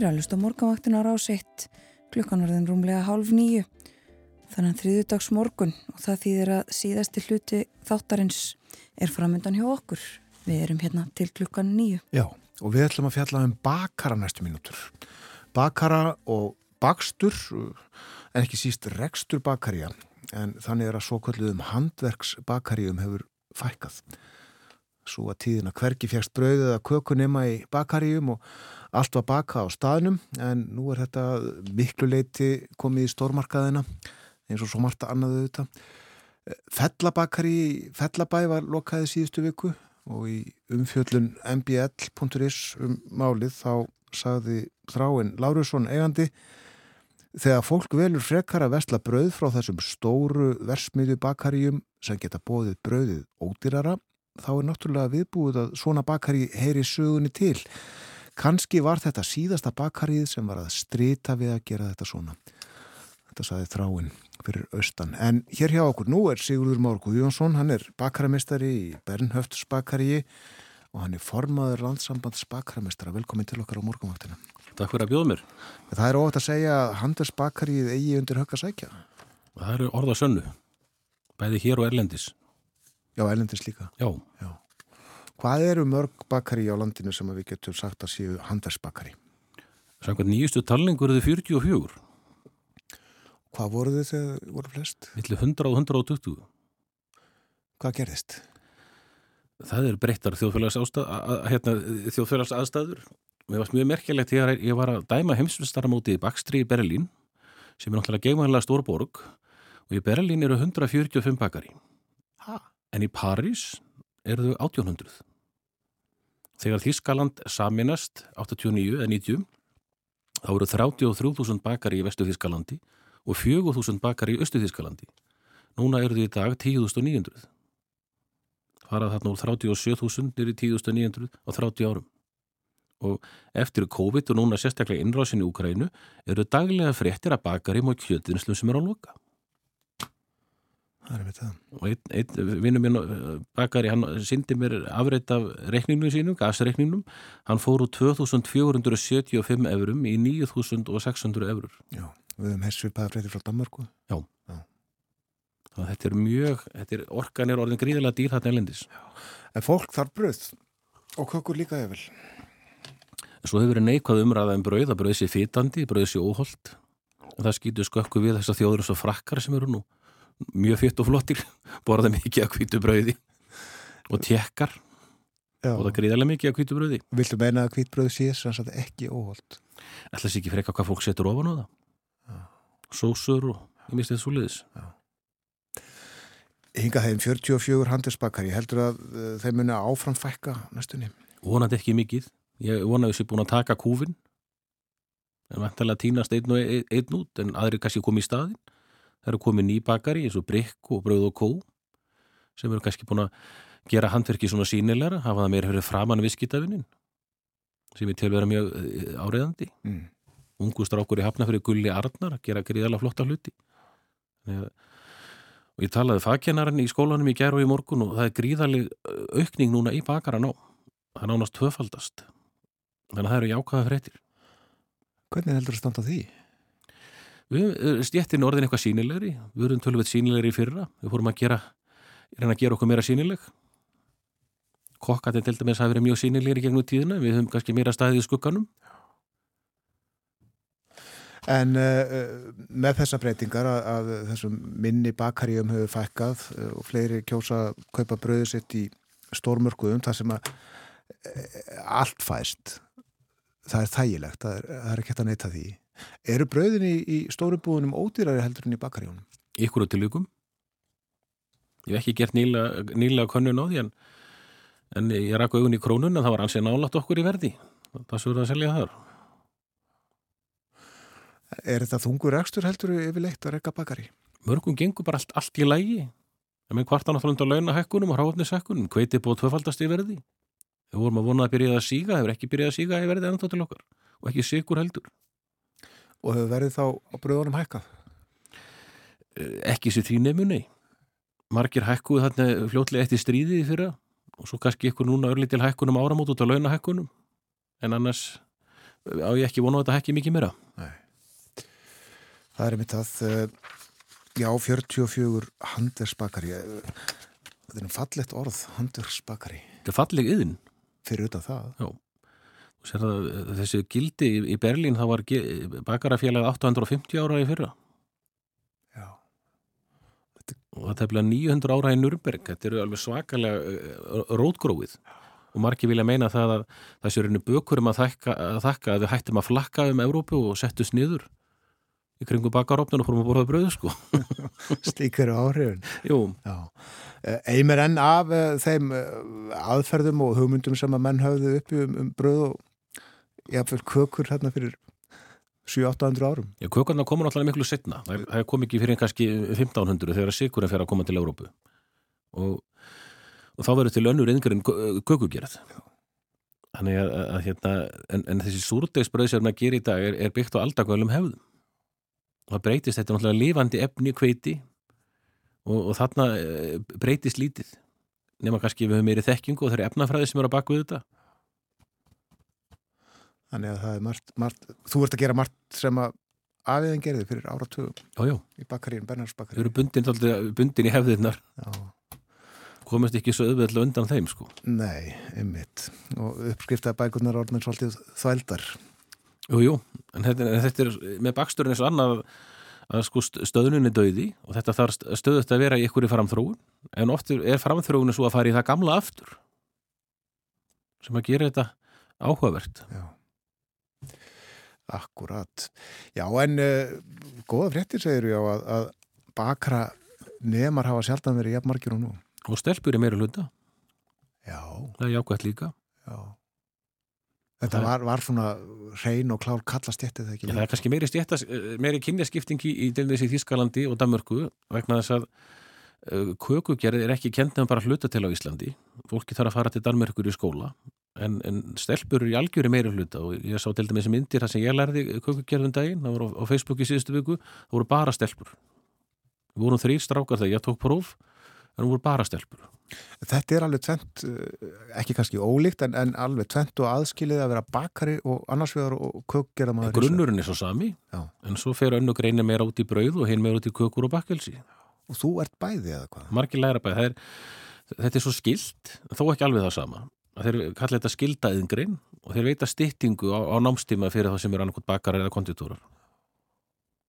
Að lusta morgunvaktina á rásitt klukkanarðin rúmlega hálf nýju þannig að þriðudags morgun og það þýðir að síðasti hluti þáttarins er framöndan hjá okkur. Við erum hérna til klukkan nýju Já, og við ætlum að fjalla um bakara næstu mínútur. Bakara og bakstur en ekki síst rekstur bakarja en þannig er að svo kalluðum handverks bakarjum hefur fækkað. Svo að tíðina hverki fjækst brauðið að kökunema í bakarjum og Allt var baka á staðnum en nú er þetta miklu leiti komið í stórmarkaðina eins og svo margt annaðu þetta. Fellabakari Fellabæ var lokaði síðustu viku og í umfjöllun mbl.is um málið þá sagði þráinn Lárusson eigandi þegar fólk velur frekar að vestla brauð frá þessum stóru versmiðu bakaríum sem geta bóðið brauðið ódýrara þá er náttúrulega viðbúið að svona bakari heyri sögunni til Kanski var þetta síðasta bakarið sem var að strita við að gera þetta svona. Þetta saði þráinn fyrir austan. En hér hjá okkur nú er Sigurður Már Guðjónsson, hann er bakaramestari í Bernhöfts bakaríi og hann er formaður landsambands bakaramestara. Velkomin til okkar á morgunvaktina. Takk fyrir að bjóða mér. Það er óvægt að segja að Handels bakaríið eigi undir högg að sækja. Það eru orða sönnu. Bæði hér og Erlendis. Já, Erlendis líka. Já. Já. Hvað eru mörg bakari á landinu sem við getum sagt að séu handelsbakari? Samkvæmt nýjustu talningur eru þið 44. Hvað voru þið þegar voru flest? Millir 100 og 120. Hvað gerðist? Það er breyttar þjóðfélags hérna, þjóðfélags aðstæður. Mér varst mjög merkjulegt þegar ég var að dæma heimsvistaramóti í Bakstri í Berlín sem er náttúrulega gegnvæðilega stór borg og í Berlín eru 145 bakari Ha? en í París eru þau 1800 þegar Þískaland saminast 89 eða 90 þá eru 33.000 bakari í vestu Þískalandi og 4.000 bakari í östu Þískalandi núna eru þau í dag 10.900 farað þarna úr 37.000 nýri 10.900 á 30 árum. Og eftir COVID og núna sérstaklega innrásin í Úkrænu eru daglega fréttir að bakarim og kjötinslu sem er á loka Það er með það. Og einn, einn vinnum minn eh, bakari, hann sindi mér afreitt af reikningnum sínum, gasreikningnum. Hann fór úr 2475 eurum í 9600 eurur Já, við höfum hessu bæða fréttir frá Danmarku. þannig að þetta er mjög, þetta er orkan er orðin gríðilega dýr þarna elendis En fólk þarf bröð og kökur líka efil. svo hefur verið neikvað umræða um brauð að brauð sé fitandi, brauð sé óholt og það skýtur skökku við þessar þjóður og frakkar sem eru nú mjög fitt og flottir [LAUGHS] borða mikið að hvítu brauði og tekkar Já, og það gríðarlega mikið að hvítu brauði. Viltu meina að hvítbröð sé sem sagt ekki óholt? ætla sér ekki freka hvað fólk setur ofan á það? Sósur og ég misti þetta svo liðis Hinga þeim 44 handelsbakari, heldur að uh, þeim muni áfram fækka næstunni? vonandi ekki mikið. Ég vona að þessi búin að taka kúfin en vantarlega týnast einn og einn, einn út en aðri kannski komið í staðin það eru komið nýbakari eins og brikk og brauð og kó sem eru kannski búin að gera handverki svona sínilegra hafa það meira fyrir framann viðskiptavinnin sem ég tel vera mjög eh, áreiðandi Mm. ungu strákur í hafna fyrir gulli Arnar að gera gríðarlega flotta hluti. Og ég talaði fagkennarinn í skólanum í gær og í morgun og það er gríðarleg aukning núna í bakaran á það er nánast tvöfaldast. Þannig að það eru jákvæða fréttir. Hvernig heldur að standa því? Við stjettin orðin eitthvað sínilegri við erum tölvöld sínilegri í fyrra. Við fórum að gera, reyna að gera okkur meira sínileg kokkatinn til dæmis hafi verið mjög sínilegri gegnum tíðina. Við höfum kannski meira staðið í skugganum. En uh, með þessa breytingar að, að þessum minni bakaríum hefur fækkað og fleiri kjósa kaupa bröðu sitt í stórmörkuðum þar sem að allt fæst. Það er þægilegt, það er, það er ekki hægt að neyta því eru bröðin í, í stóru búðunum ódýrari heldur en í bakaríunum? ykkur og tilvíkum ég hef ekki gert nýlega, nýlega könnun á því en, en ég rakk augun í krónun en það var ansið nálat okkur í verði. Það svo er að selja þar. Er þetta þungur rekstur heldur yfirleitt að rekka bakari? mörgum gengur bara allt, allt í lægi en með kvartan náttúrulega undan launahekkunum og hráfnishekkunum, hveiti búið tvöfaldast í verði. Við vorum að vona að byrja að síga hefur ekki byrjað að síga í verði ennþá til okkar. Og ekki sigur heldur Og hefur verið þá á bröðunum hækkað? Eh, ekki sér því nefnunni margir hækkuðu þarna fljótlega eftir stríðið í fyrra og svo kannski ykkur núna örlítil hækkunum áramót út á launahekkunum en annars eh, á ég ekki vona á þetta hækki mikið meira. Það er mitt að, uh, já, 44 handersbakari, þetta er um fallegt orð, handersbakari, þetta er falleg yðin fyrir utan það. sér það eh, þessi gildi í- Berlín þá var bakarafélag 850 ára í fyrra Já. og það tefnilega 900 ára í Nürnberg þetta eru alveg svakalega uh, rótgróið og margir vilja meina það að þessi reynu bökur um að þakka, að þakka að við hættum að flakka um Evrópu og settust niður í kringu bakarópnun og fórum að borða bröðu sko [LAUGHS] Slík eru áhrifin. Jú, Já. Eh, Eimir enn af uh, þeim aðferðum og hugmyndum sem að menn höfðu uppi um, um bröð og jáfnvel kökur hérna fyrir 7-800 árum. já, kökurna komur náttúrulega miklu setna það, það kom ekki fyrir kannski 1500 þegar sigurinn fer að koma til Evrópu. Og, og þá verður til önnur yngri en kökugerð. Þannig að, að, hérna, en, en þessi súrdegsbröð sem maður gerir í dag er, er byggt á aldagölum hefðum. Það breytist, þetta náttúrulega lifandi efni kveiti og, og þarna eh, breytist lítið. Nema kannski við höfum meiri þekkingu og það er efnafræði sem er að baka við þetta Þannig að það er margt, margt þú ert að gera margt sem að aðeðan gerði fyrir áratugum í bakaríun, þau Bernhardsbakaríun. eru bundin, bundin í hefðirnar Já. komast ekki svo auðvitað undan þeim sko Nei, einmitt. Og uppskriftaði bækurnar orðin svolítið þvældar. Jú, jú, en þetta, en þetta er með baksturinn eins og annað að sko st- stöðnun er döiði og þetta þarf st- stöðut að vera í ykkur í framþróun en oft er framþróun svo að fara í það gamla aftur sem að gera þetta áhugavert Já. Akkurat. Já, en uh, góða fréttir segir já að, að bakra nemar hafa sjaldan verið jafnmarkir og nú. Og stelpur er meira hluta. Já. Það er jákvæmt líka. Já. Þetta var, var svona hrein og klár kallastjætti þegar ekki. Já, það er kannski meiri, stjættas, meiri kynjaskiptingi í delvis í Þískalandi og Danmörku vegna þess að uh, kökugerð er ekki kent nefn bara hluta til á Íslandi. Fólki þarf að fara til Danmörkur í skóla en, en stelpur í algjöri meiri hluta og ég sá til dæmis myndir þar sem ég lærði kökugerðum daginn, það voru á, á Facebook í síðustu viku, það voru bara stelpur. Við vorum þrýr strákar þegar ég tók próf en það voru bara stelpur. Þetta er alveg tvent, ekki kannski ólíkt en, en alveg tvent og aðskilið að vera bakari og annars vegar og maður. Grunnurinn er svo sami Já. en svo fer önnu greina meira út í brauð og hinn meira út í kökur og bakkelsi. Og þú ert bæði eða hvað? Margir læra bæði. Þetta er svo skilt, þó ekki alveg það sama. Þeir kalla þetta skildaðingrein og þeir veita styttingu á, á námstíma fyrir það sem er annarkot bakar eða konditórar.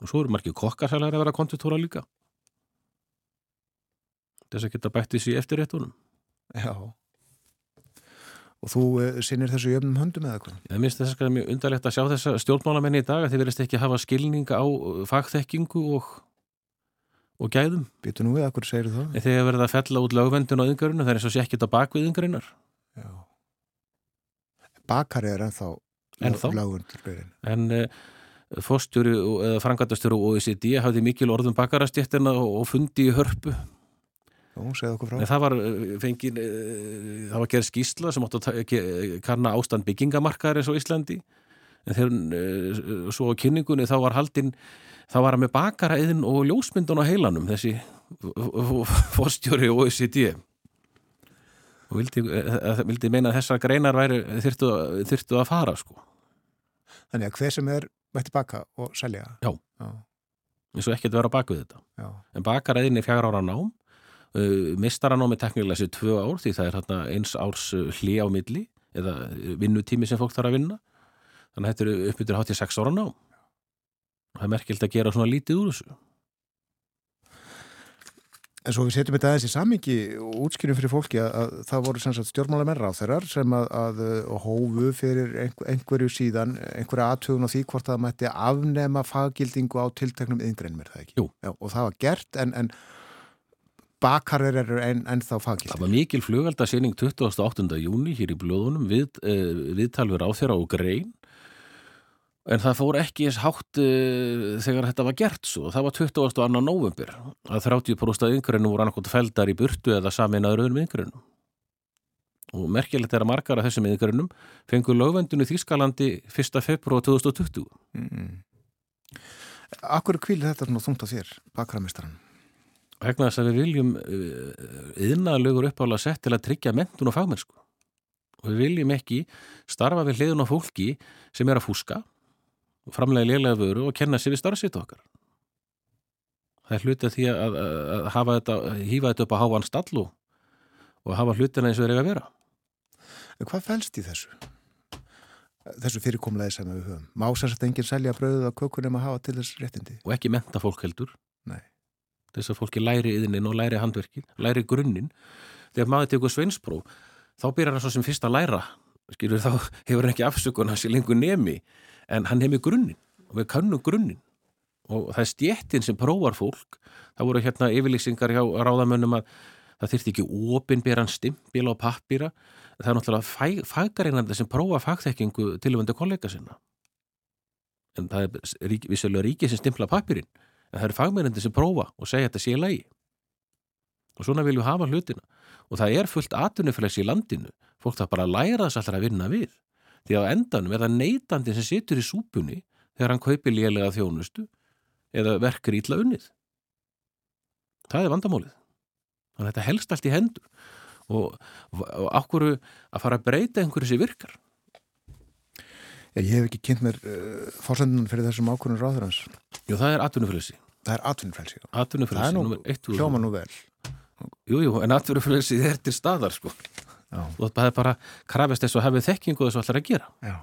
Og svo eru margir kokkar sem læra að vera konditórar líka. Þess að geta bættið sér eftir réttunum. Já. Og þú uh, sinnir þessu jöfnum höndum eða hvað? Ég minnst þess að mjög undarlegt að sjá þessa stjórnmálamenni í dag að þeir verðist ekki hafa skilning á fagþekkingu og, og gæðum. Býtu nú við, akkur segir það? En þegar verða að fella út lögvendun á yngurinu, það er eins og sé ekkit á bakvið yngurinar. Já. Bakari er ennþá, Ennþá? lögundur. En uh, fórstjóri og- eða frangatastjóri og OECD hafði mikil orðum bakarastjættina og, fundi í hörpu. Jú, segð okkur frá. En það var uh, fengin, uh, það var gerð skýsla sem átti að kanna ástand byggingamarkaðar eins og Íslandi. En þegar uh, svo á kynningunni þá var haldinn, þá var hann með bakaraðin og ljósmyndun á heilanum, þessi fórstjóri og OECD. Og vildi, uh, vildi meina að þessar greinar væri þyrftu, þyrftu að fara, sko. Þannig að hver sem er mætti baka og selja. Já. Eins og ekkert vera bak við þetta. Já. En bakaræðin er fjagra ára nám, uh, mistaranámi teknilega sér tvö ár því það er eins árs uh, hlý á milli eða uh, vinnutími sem fólk þarf að vinna. Þannig að þetta eru uppbyttur hátt í sex ára nám. Það er merkild að gera svona lítið úr þessu. En svo við setjum þetta aðeins í samingi og útskýrum fyrir fólki að, að það voru sem sagt stjórnmálamenn ráþeirar sem að, að hófu fyrir einhver, einhverju síðan, einhverja aðtögun á því hvort það mætti afnema faggildingu á tilteknum yngrein mér það ekki. Jú. Já, og það var gert en, en bakarir eru en, en þá faggilding. Það var mikil flugveldasýning 28. júni hér í blöðunum við, uh, viðtalfur á þeirra og grein en það fór ekki eins hátt uh, þegar þetta var gert svo það var 22. november að 30% af yngreinu voru annarkot feldar í burtu eða saminaður öðrum yngreinu og merkilegt er að margar af þessum yngrenum fengur lögvendun í Þýskalandi 1. februar 2020 Mm. Akkur kvílir þetta svona þungt á þér, bakaramistaran? vegna þess að við viljum yðnaðalögur uppála sett til að tryggja mentun og fagmennsku og við viljum ekki starfa við hliðun á fólki sem er að fúska og framlega lélega vöru og kenna sér við starfsitt okkar það er hluti af því að, að, að þetta hýfa þetta upp á háan stall og, hafa hlutina eins og þeir eiga að vera En hvað fælst í þessu? Þessu fyrirkomlega sem við höfum. Má sér að enginn selja bröðuð á kökunum að hafa til þess réttindi? og ekki menta fólk heldur Nei. þess að fólki læri yðinin og læri handverkin læri grunninn þegar maður tekur sveinspróf þá byrjar hann svo sem fyrst að læra skilur þá [LAUGHS] hefur hann ekki afsökun hans í lengur nemi en hann hefur grunninn og við kannum grunninn. Og það er stjettin sem prófar fólk. Það voru hérna yfirlýsingar hjá ráðamönnum að það þyrfti ekki opinberan stimpil á pappýra það er náttúrulega faggareinandi sem prófa fagþekkingu tilvöndu kollega sinna. En það er rík, vissulega ríki sem stimpla pappýrin en það eru fagmennandi sem prófa og segja þetta sé lægi og svona viljum hafa hlutina. Og það er fullt atvinnufélags í landinu. Fólk það bara læra þess allra að vinna við því að endanum er það neytandi sem situr í súpunni þegar hann kaupir lélega þjónustu eða verkar ítla unnið það er vandamálið þannig að þetta helst allt í hendur og, og ákvöru að fara að breyta einhverju sem virkar Ég hef ekki kynnt mér uh, fórsendunum fyrir þessum ákvörnum ráðurans. Jú, það er atvinnufélagsi Það er atvinnufrelsi. Það er nú, númer 1000. hljóma nú vel. Jú, jú, en atvinnufélagsi er til staðar sko Já. og það er bara krafist þess að hefði þekkingu þess að ætlar að gera Já.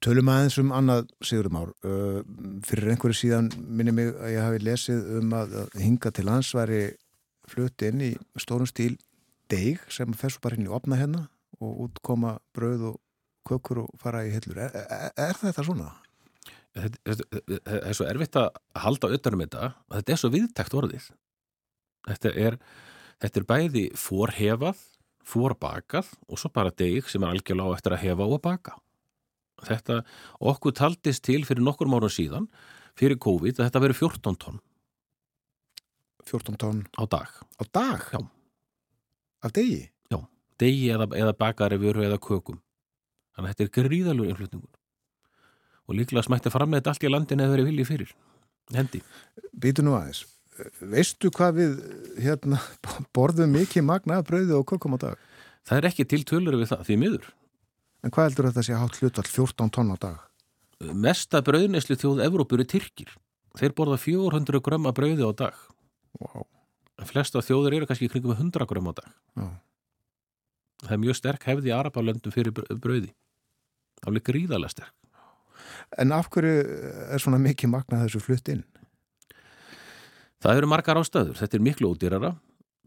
Tölum aðeins um annað Sigurum ár. Uh, fyrir einhverju síðan minni mig að ég hafi lesið um að, að hinga til lands væri flutt inn í stórum stíl deig sem svo bara í opna hérna og útkoma brauð og kökur og fara í hillur. Er, er, er þetta svona? Það er svo erfitt að halda auðvitaðum þetta að þetta er svo viðtækt orðið. Þetta er, þetta er bæði forhefað, forbakað og svo bara deg sem er algjörlega á eftir að hefa og baka. Þetta okkur taldist til fyrir nokkur márun síðan fyrir COVID að þetta veri 14 tonn 14 tonn á dag. á dag? Já. Af degi? Degi eða, eða bakari vöru eða kökum. Þannig að þetta er gríðalur innflutningur. Og líklega smætti fram með þetta allt í landin eða verið viljið fyrir. Hendi. Býtu nú aðeins. Veistu hvað við hérna, [LAUGHS] borðum mikið magna af brauði og kökum á dag? Það er ekki til tölur við það, því miður. En hvað heldur þetta sé hátt hlutall 14 tonn á dag? Mesta brauðneslu þjóð Evrópur er Tyrkir. Þeir borða 400 grömma brauði á dag. Wow. En flesta þjóður eru kannski kringum 100 grömma á dag. Já. Það er mjög sterk hefði í Arabalöndum fyrir brauði. Það er gríðarlega sterk. En af hverju er svona mikið magna þessu flutt inn? Það eru margar ástöður. Þetta er miklu ódýrara.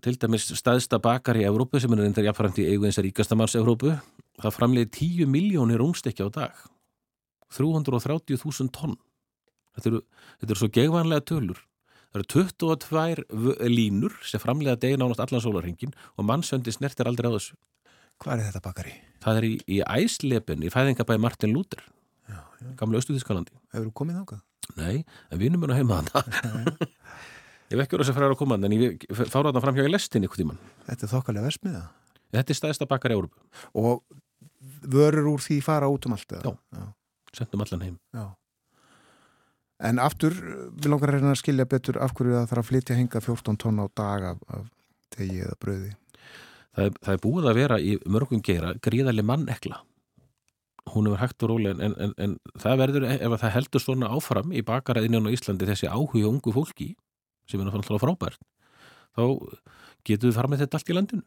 Til dæmis staðsta bakar í Evrópu sem er reyndar jafnframt í eigu eins að ríkasta manns Evrópu. Það framleiði 10 miljónir rúmstekja á dag. 330.000 tonn. Þetta eru, þetta eru svo gegvanlega tölur. Það eru 22 v- línur sem framleiða degin ánast allan sólarhengin og mannsöndi snertir aldrei á þessu. Hvað er þetta bakari? Það er í, í æslepin í fæðingabæði Martin Luther, Já, já. gamla Östuðískalandi. Hefur þú komið þákað? Nei, en vinum mun að heima þetta. [LAUGHS] [LAUGHS] ég vekkur þess að fræða að koma en ég fára þarna fram hjá í lestin ykkur tíman. Þetta er þokkalega versmiða. Þetta er stæðsta bakar í Európu, Og vörur úr því fara út um allt? Já. Já. sendum allan heim. Já. En aftur, við langar að reyna að skilja betur af hverju það þarf að flytja hinga 14 tonn á dag af, af tegi eða bröði. Það er, það er búið að vera í mörgum geira gríðarlega mannekla. Hún hefur hægt og rólega, en, en, en það verður, ef það heldur svona áfram í bakaræðinjan á Íslandi þessi áhuga ungu fólki, sem er náttúrulega frábært, þá getur við fara með þetta allt í landinu.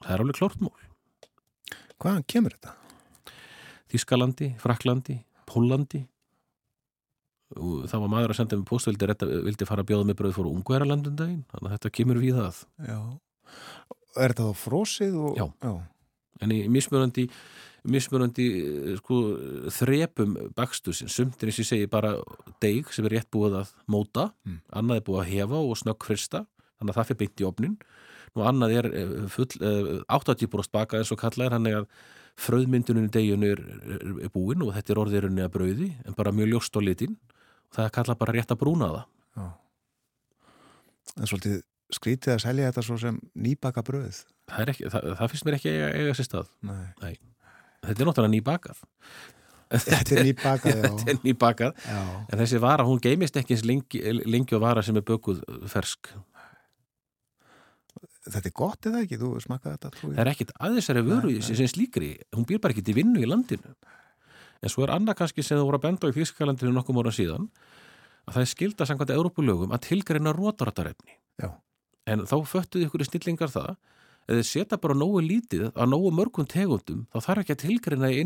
Það er alveg klort mál. Hvaðan kemur þetta? Þískalandi, Fraklandi, Pólandi og það var maður að senda með post vildi, fara að bjóða með bröð fór ungverðarlandum daginn, þannig að þetta kemur við það Já. Er þetta þá frósið? Og... Já. Já. en í mismunandi mismunandi eh, sko, þrepum bakstusinn, sumt er eins og ég segi bara deig sem er rétt búið að móta Mm. annað er búið að hefa og snöggfrista þannig að það fyrir beint í opnin og annað er eh, full, eh, 80% bakað eins og kallaðir, hann er að fröðmyndunin í deginu er, er, búin og þetta er orðirunni að brauði en bara mjög ljóst á litin og það er kallað bara rétt að brúna það Já. En svolítið skrítið að selja þetta svo sem nýbaka bröð. það, ekki, það, það finnst mér ekki eiga, eiga sér stað Nei. Þetta er náttúrulega nýbakað Þetta er nýbaka, já. [LAUGHS] þetta er nýbakað. En þessi vara, hún geimist ekki eins lengi, lengi og vara sem er bökuð fersk. Þetta er gott eða ekki? Þú smakkaði þetta? trúi? Það er ekkit að þessari vöru Nei, nei. sem slíkri, hún býr bara ekki til vinnu í landinu. En svo er annað kannski sem þú voru að benda á í Þýskalandinu nokkuð móra síðan, að það er skilda samkvæmt Európulögum að tilgreina rótarættarefni. Já. En þá föttuðu ykkur snillingar það, ef þið setja bara nógu lítið að nógu mörgum tegundum, þá þarf ekki að tilgreina í.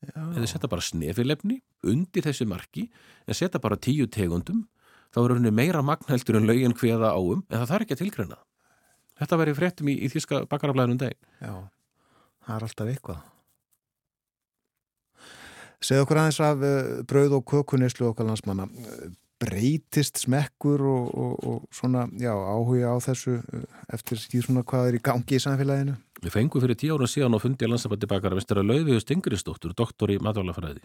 Ef þið setja bara snefilefni undir þessi marki, en setja bara tíu tegundum, þá er henni meira magnheldur en lögin hveða áum, en það þarf ekki að tilgreina. Þetta verið fréttum í, í þíska bakaraflæðinum daginn. Já, það er alltaf eitthvað. Segð okkur aðeins af uh, brauð og kökunislu okkar landsmanna. Breytist smekkur og, og, og svona, já, áhuga á þessu uh, eftir því svona hvað er í gangi í samfélaginu? Við fengum fyrir tíu ára síðan og fundi að landsabætti bakara vinstara Laufiðu Stingrisdóttur, doktor í matvælarfræði.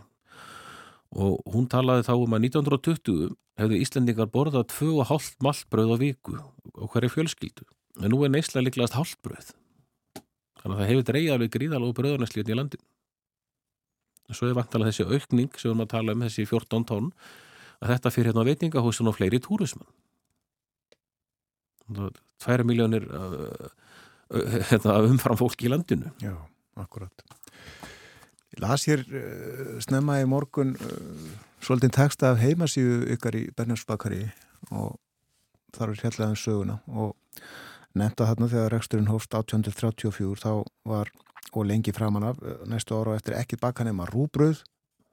Og hún talaði þá um að 1920 hefðu Íslendingar borðað 2,5 maltbröð á viku og hverju fjölskyldu. En nú er neysla líklegast hálfbröð. Þannig að það hefur dreigð alveg gríðalóð bröðunarslíðin í landinu. Svo er vantalega þessi aukning sem við erum að tala um, þessi 14 tonn, að þetta fyrir hérna á veitingahúsin og fleiri túrismann. Tværi miljónir uh, uh, hérna, umfram fólki í landinu. Já, akkurat. Las hér uh, snemma í morgun svolítið texta af heimasíðu ykkar í Bernjarsbakari og þar er hérlegaðum söguna og nefnda þarna þegar reksturinn hófst 1834 þá var og lengi framan af næstu ára eftir ekki baka nema rúbröð,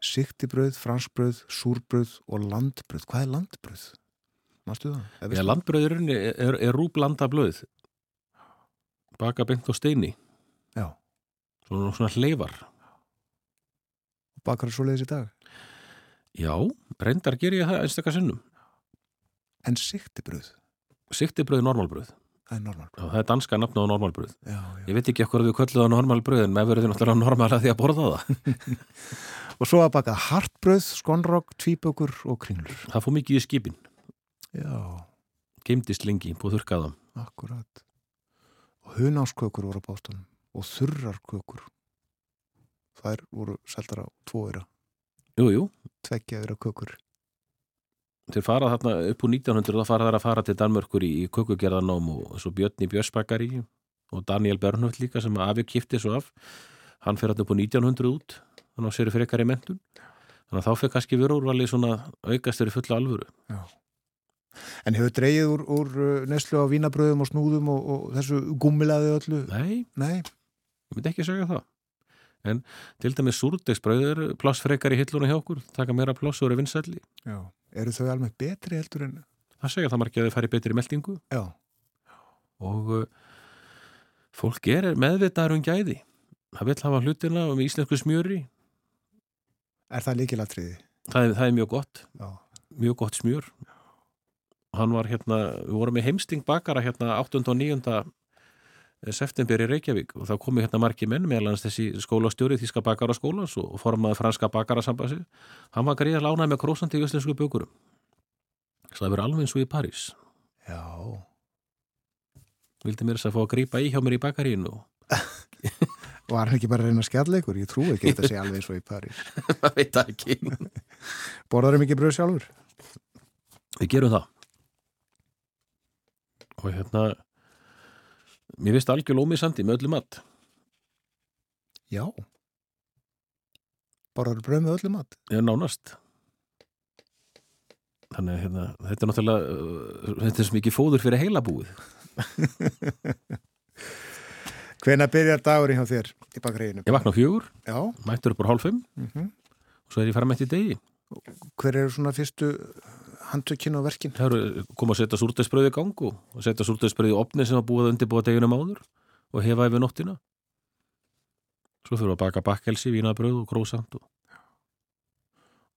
siktibröð, franskbröð, súrbröð og landbröð. Hvað er landbröð? Mástu það? Já, veistu? landbröðurinn er, er, er rúblanda blöð. Baka beint og steini. Já. svona, svona hleyfar og bakar það svo leiðis í dag Já, reyndar ger ég það einstakar sinnum en siktibröð, Siktibröð normalbröð það er normal Já, það er danska nafna á normalbröð já, já. Ég veit ekki okkur að við kölluðu á normalbröð en með verður þið náttúrulega normal að því að borða það [LAUGHS] og svo að baka hartbröð, skonrogg, tvíbökur og kringlur. Það fór mikið í skipin. Já, Geimdist lengi, búið þurrkaðam akkurat. Og hunáskökur voru á bástunum og þurrarkökur. Þær voru seldar á tvo eira. Jú, jú, tveggja eira kökur. Þeir fara þarna upp úr 1900 þá fara þær að fara til Danmörkur í, í kökugerðanám og svo Björn í Björnsbakari og Daniel Bernhoft líka sem afi kipti svo af. Hann fyrir upp úr 1900 út þannig að sér frekar í mentun þannig að þá fyrir kannski vörúrvalið svona aukast þeirri fulla alvöru. En hefur dreigið úr, úr uh, neslu á vínabröðum og snúðum og, og þessu gummilaði öllu? Nei, nei, ég myndi ekki segja það. En til dæmis súrdegsbröð er pláss frekar í hilluna hjá okkur. Taka meira pláss og eru vinsælli. Já. eru þau alveg betri heldur en það segja það margir að þau færi betri meldingu já, og uh, fólk er meðvitaður um gæði. Það vil hafa hlutina um íslensku smjöri er það líkilatriði það það er mjög gott. Já, mjög gott smjör. Hann var hérna, við vorum í heimsting bakara hérna 8. og 9. september í Reykjavík og þá komu hérna margi menn meðal hans þessi skólastjóri Þíska bakara skólans og formaði franska bakara sambasi hann var greiða lánað með krósandi í öslensku bökurum. Það verður alveg eins og í París. Já. Vildi mér þess að fá að grípa í hjá mér í bakarínu [LAUGHS] var hann ekki bara að reyna skjalleikur ég trú ekki að þetta sé alveg eins og í París. [LAUGHS] Það veit það ekki. [LAUGHS] Borðarum ekki bröð sjálfur? Við gerum það. Og hérna mér finnst algjörl ómisandi með öllu mat. Já. Borðarum bröð með öllu mat? Er nánast. Þannig að hérna, þetta er náttúrulega uh, þetta er svo mikið fóður fyrir heilabúið [LAUGHS] hvena byrjar dagurinn hjá þér í bakaríinu ég vakna á fjögur, já, mættur upp á hálf fimm. Mm og svo er ég fara þetta í degi. Hver eru svona fyrstu handtökinn og verkin? Það eru koma að setja súrdeisbröði í gang og setja súrdeisbröði í opni sem var búið að undirbúa deginum áður og hefa yfir nóttina. Svo fyrir við að baka bakkelsi, vínabröð og grósand og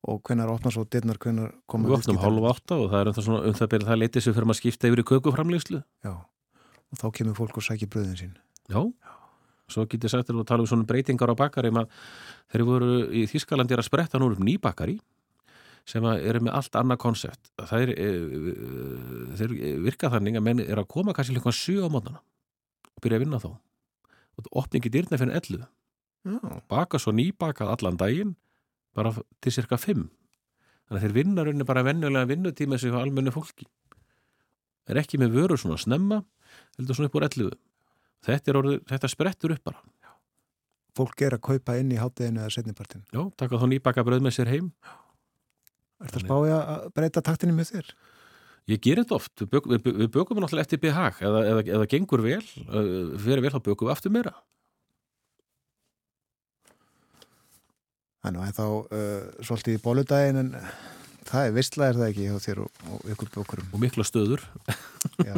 og hvenar opna svo dyrnar, hvenar koma við opnum viðskiptavinir? hálf átta og það er um það, um það byrja það leitið sem fyrir að skipta yfir í kökuframleyslu já, og þá kemur fólk og sækir bröðin sín Já, svo get ég sagt að tala um svona breytingar á bakari að þeir voru í Þískalandi er að spretta nú upp ný bakari sem eru með allt annað konsept. Það er, e, þeir virka þannig að menn er að koma kannski líka sjö á mótana og byrja að vinna þá. Og opningi dyrna fyrir 11 já, baka svo nýbakað allan daginn bara til cirka 5 þannig að þeir vinna rauninni bara venjulega vinnutíma sem almennu fólki. Er ekki með vörur svona snemma heldur svona upp úr 11 þetta, orðið, þetta sprettur upp bara. Fólk er að kaupa inn í hátteginu eða setnipartin já, taka þá nýbaka bröð með sér heim. Er það spáið að breyta taktinu með þér? ég ger þetta oft, við, bök, við, bökum náttúrulega eftir BH eða, eða, eða gengur vel fyrir vel þá bökum við aftur meira. Þannig að þá uh, svolítið í bóludaginn en það er vistla er það ekki hjá þér og, og ykkur bókurum. og mikla stöður. Já,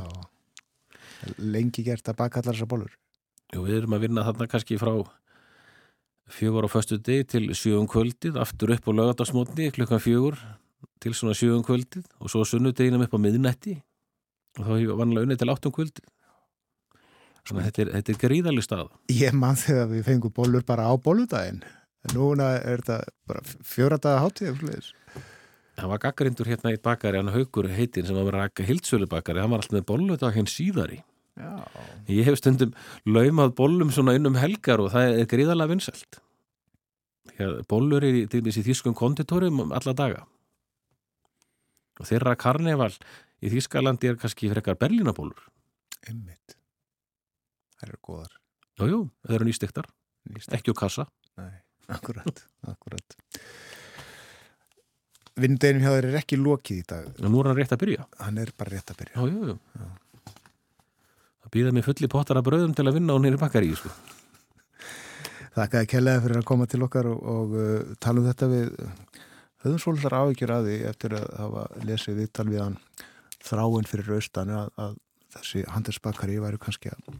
lengi gert að baka allar þessar bólur. og við erum að vinna þarna kannski frá fjögur á föstu degi til sjöum kvöldið, aftur upp á lögadagsmótni klukkan fjögur til svona sjöum kvöldið og svo sunnudeginum upp á miðnætti og þá hefur vanlega unnið til áttum kvöldið Svona þetta er, þetta er gríðalig stað Ég mann þegar við fengum bólur bara á bóludaginn. Núna er þetta bara fjóradaga hátíð. Það var gaggrindur hérna í bakari, hann haugur heitin sem var að raka hildsölu bakari, hann var alltaf með bolludag hinn síðari. Já. Ég hef stundum laumað bollum svona inn um helgar og það er gríðalega vinsælt. Bollur er í, þessi þýskum konditórum alla daga. Og þeirra karneval í Þýskalandi er kannski frekar berlínabólur. Einmitt. Það eru góðar. Jújú, það eru nýstektar, Nýst. ekki úr kassa. Nei, [LAUGHS] akkurat, akkurat. Vindeginum hjá þér er ekki lokið í dag. Og nú er hann rétt að byrja. Hann er bara rétt að byrja. Já, jú, jú. Það býða mig fulli pottar að bröðum til að vinna á nýri bakari, sko. Þakkaði kellega fyrir að koma til okkar og, og uh, tala um þetta við höfum svolítið áhyggjur að því eftir að hafa lesið viðtal við hann þráinn fyrir austan að, að þessi handelsbakari væri kannski að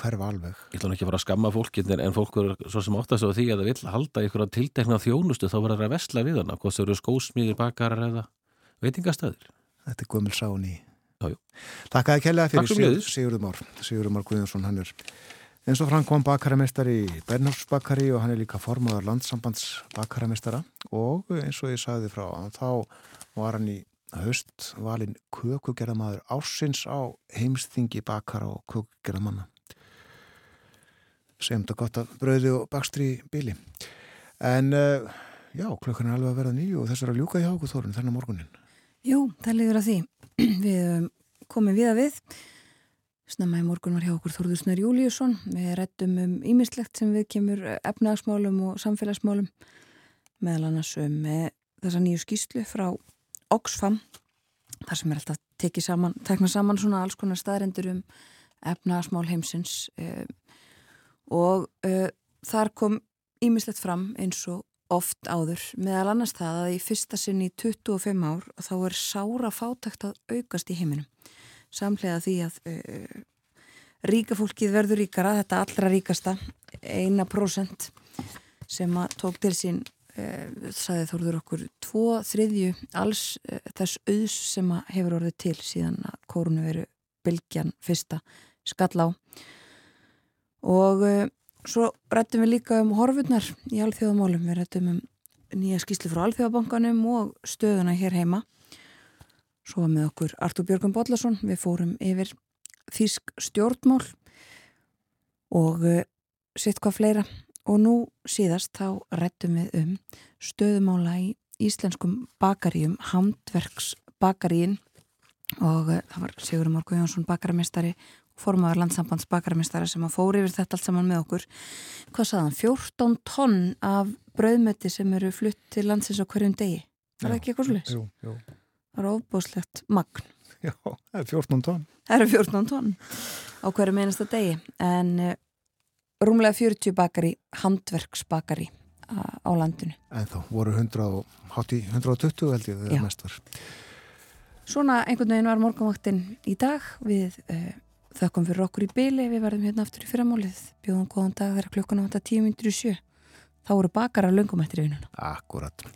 hverfa alveg. Ég ætla ekki að fara að skamma fólki en fólk er svo sem óttast á því að það vil halda ykkur að tiltekna þjónustu þá verður það að vestla við hana, hvort þau eru skósmýðir, bakarar eða veitingastæðir. Þetta er Guðmul Sán í. Jájú. Takk að kella fyrir Sigur, Sigurður Már. Sigurður Már Guðjónsson, hann er eins og Frank kom bakaramestari í Bernhofsbakari og hann er líka formadur landsambands bakaramestara og eins og ég sagði frá, þá var hann í höst valin kökugerðamadur ársins á heimsþingi bakara og kökugerðamanna sem þetta gott að bröði og bakstri í bíli en uh, já, klukkan er alveg að vera nýju og þess að ljúka hjá okkur þorun þennan morgunin Jú, það liður að því. [CLEARS THROAT] Við komum við að við. Snemma í morgun var hjá okkur Þorður Snær Júliusson við rættum um ímislegt sem við kemur efnagsmálum og samfélagsmálum. Meðal annars um með þessa nýju skýslu frá Oxfam þar sem er alltaf tekið saman, tekna saman svona alls konar staðrendur um efnagsmál heimsins um, og uh, þar kom ímislegt fram eins og oft áður, meðal annars það að í fyrsta sinni í 25 ár þá er sára fátækt að aukast í heiminum. Samlega því að uh, ríka fólkið verður ríkara, þetta allra ríkasta eina prósent sem að tók til sín uh, saði þóruður okkur tvo þriðju alls uh, þess auðs sem að hefur orðið til síðan að kórunu veru bylgjan fyrsta skall á. og Svo rættum við líka um horfurnar í alþjóðamálum. Við rættum um nýja skýslu frá alþjóðabankanum og stöðuna hér heima. Svo var með okkur Artur Björgum Bodlason. Við fórum yfir þýsk stjórnmál og uh, sitt hvað fleira. Og nú síðast þá rættum við um stöðumála í íslenskum bakaríum, handverksbakaríin og uh, það var Sigurum Orgu Jónsson bakaramestari formadur landsambands bakaramistara sem að fóri yfir þetta allt saman með okkur. Hvað saðan, 14 tonn af brauðmötti sem eru flutt til landsins á hverjum degi. Það er ekki eitthvað slúðis það er ofbúslegt magn. [LAUGHS] Já, það er 14 tonn. Það eru 14 tonn á hverjum einasta degi. En uh, rúmlega 40 bakari handverksbakari á landinu. En þá voru 100, 120 held ég þegar mest var Svona einhvern veginn var morgunvaktinn í dag við uh, þökkum fyrir okkur í byli, við verðum hérna aftur í fyrramálið, bjóðum góðan dag þegar klukkan átta 10.07 þá eru bakar af löngum eftir í vinnuna. Akkurat.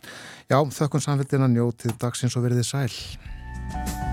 Já, þökkum samfélgina njótið dagsins og verðið sæl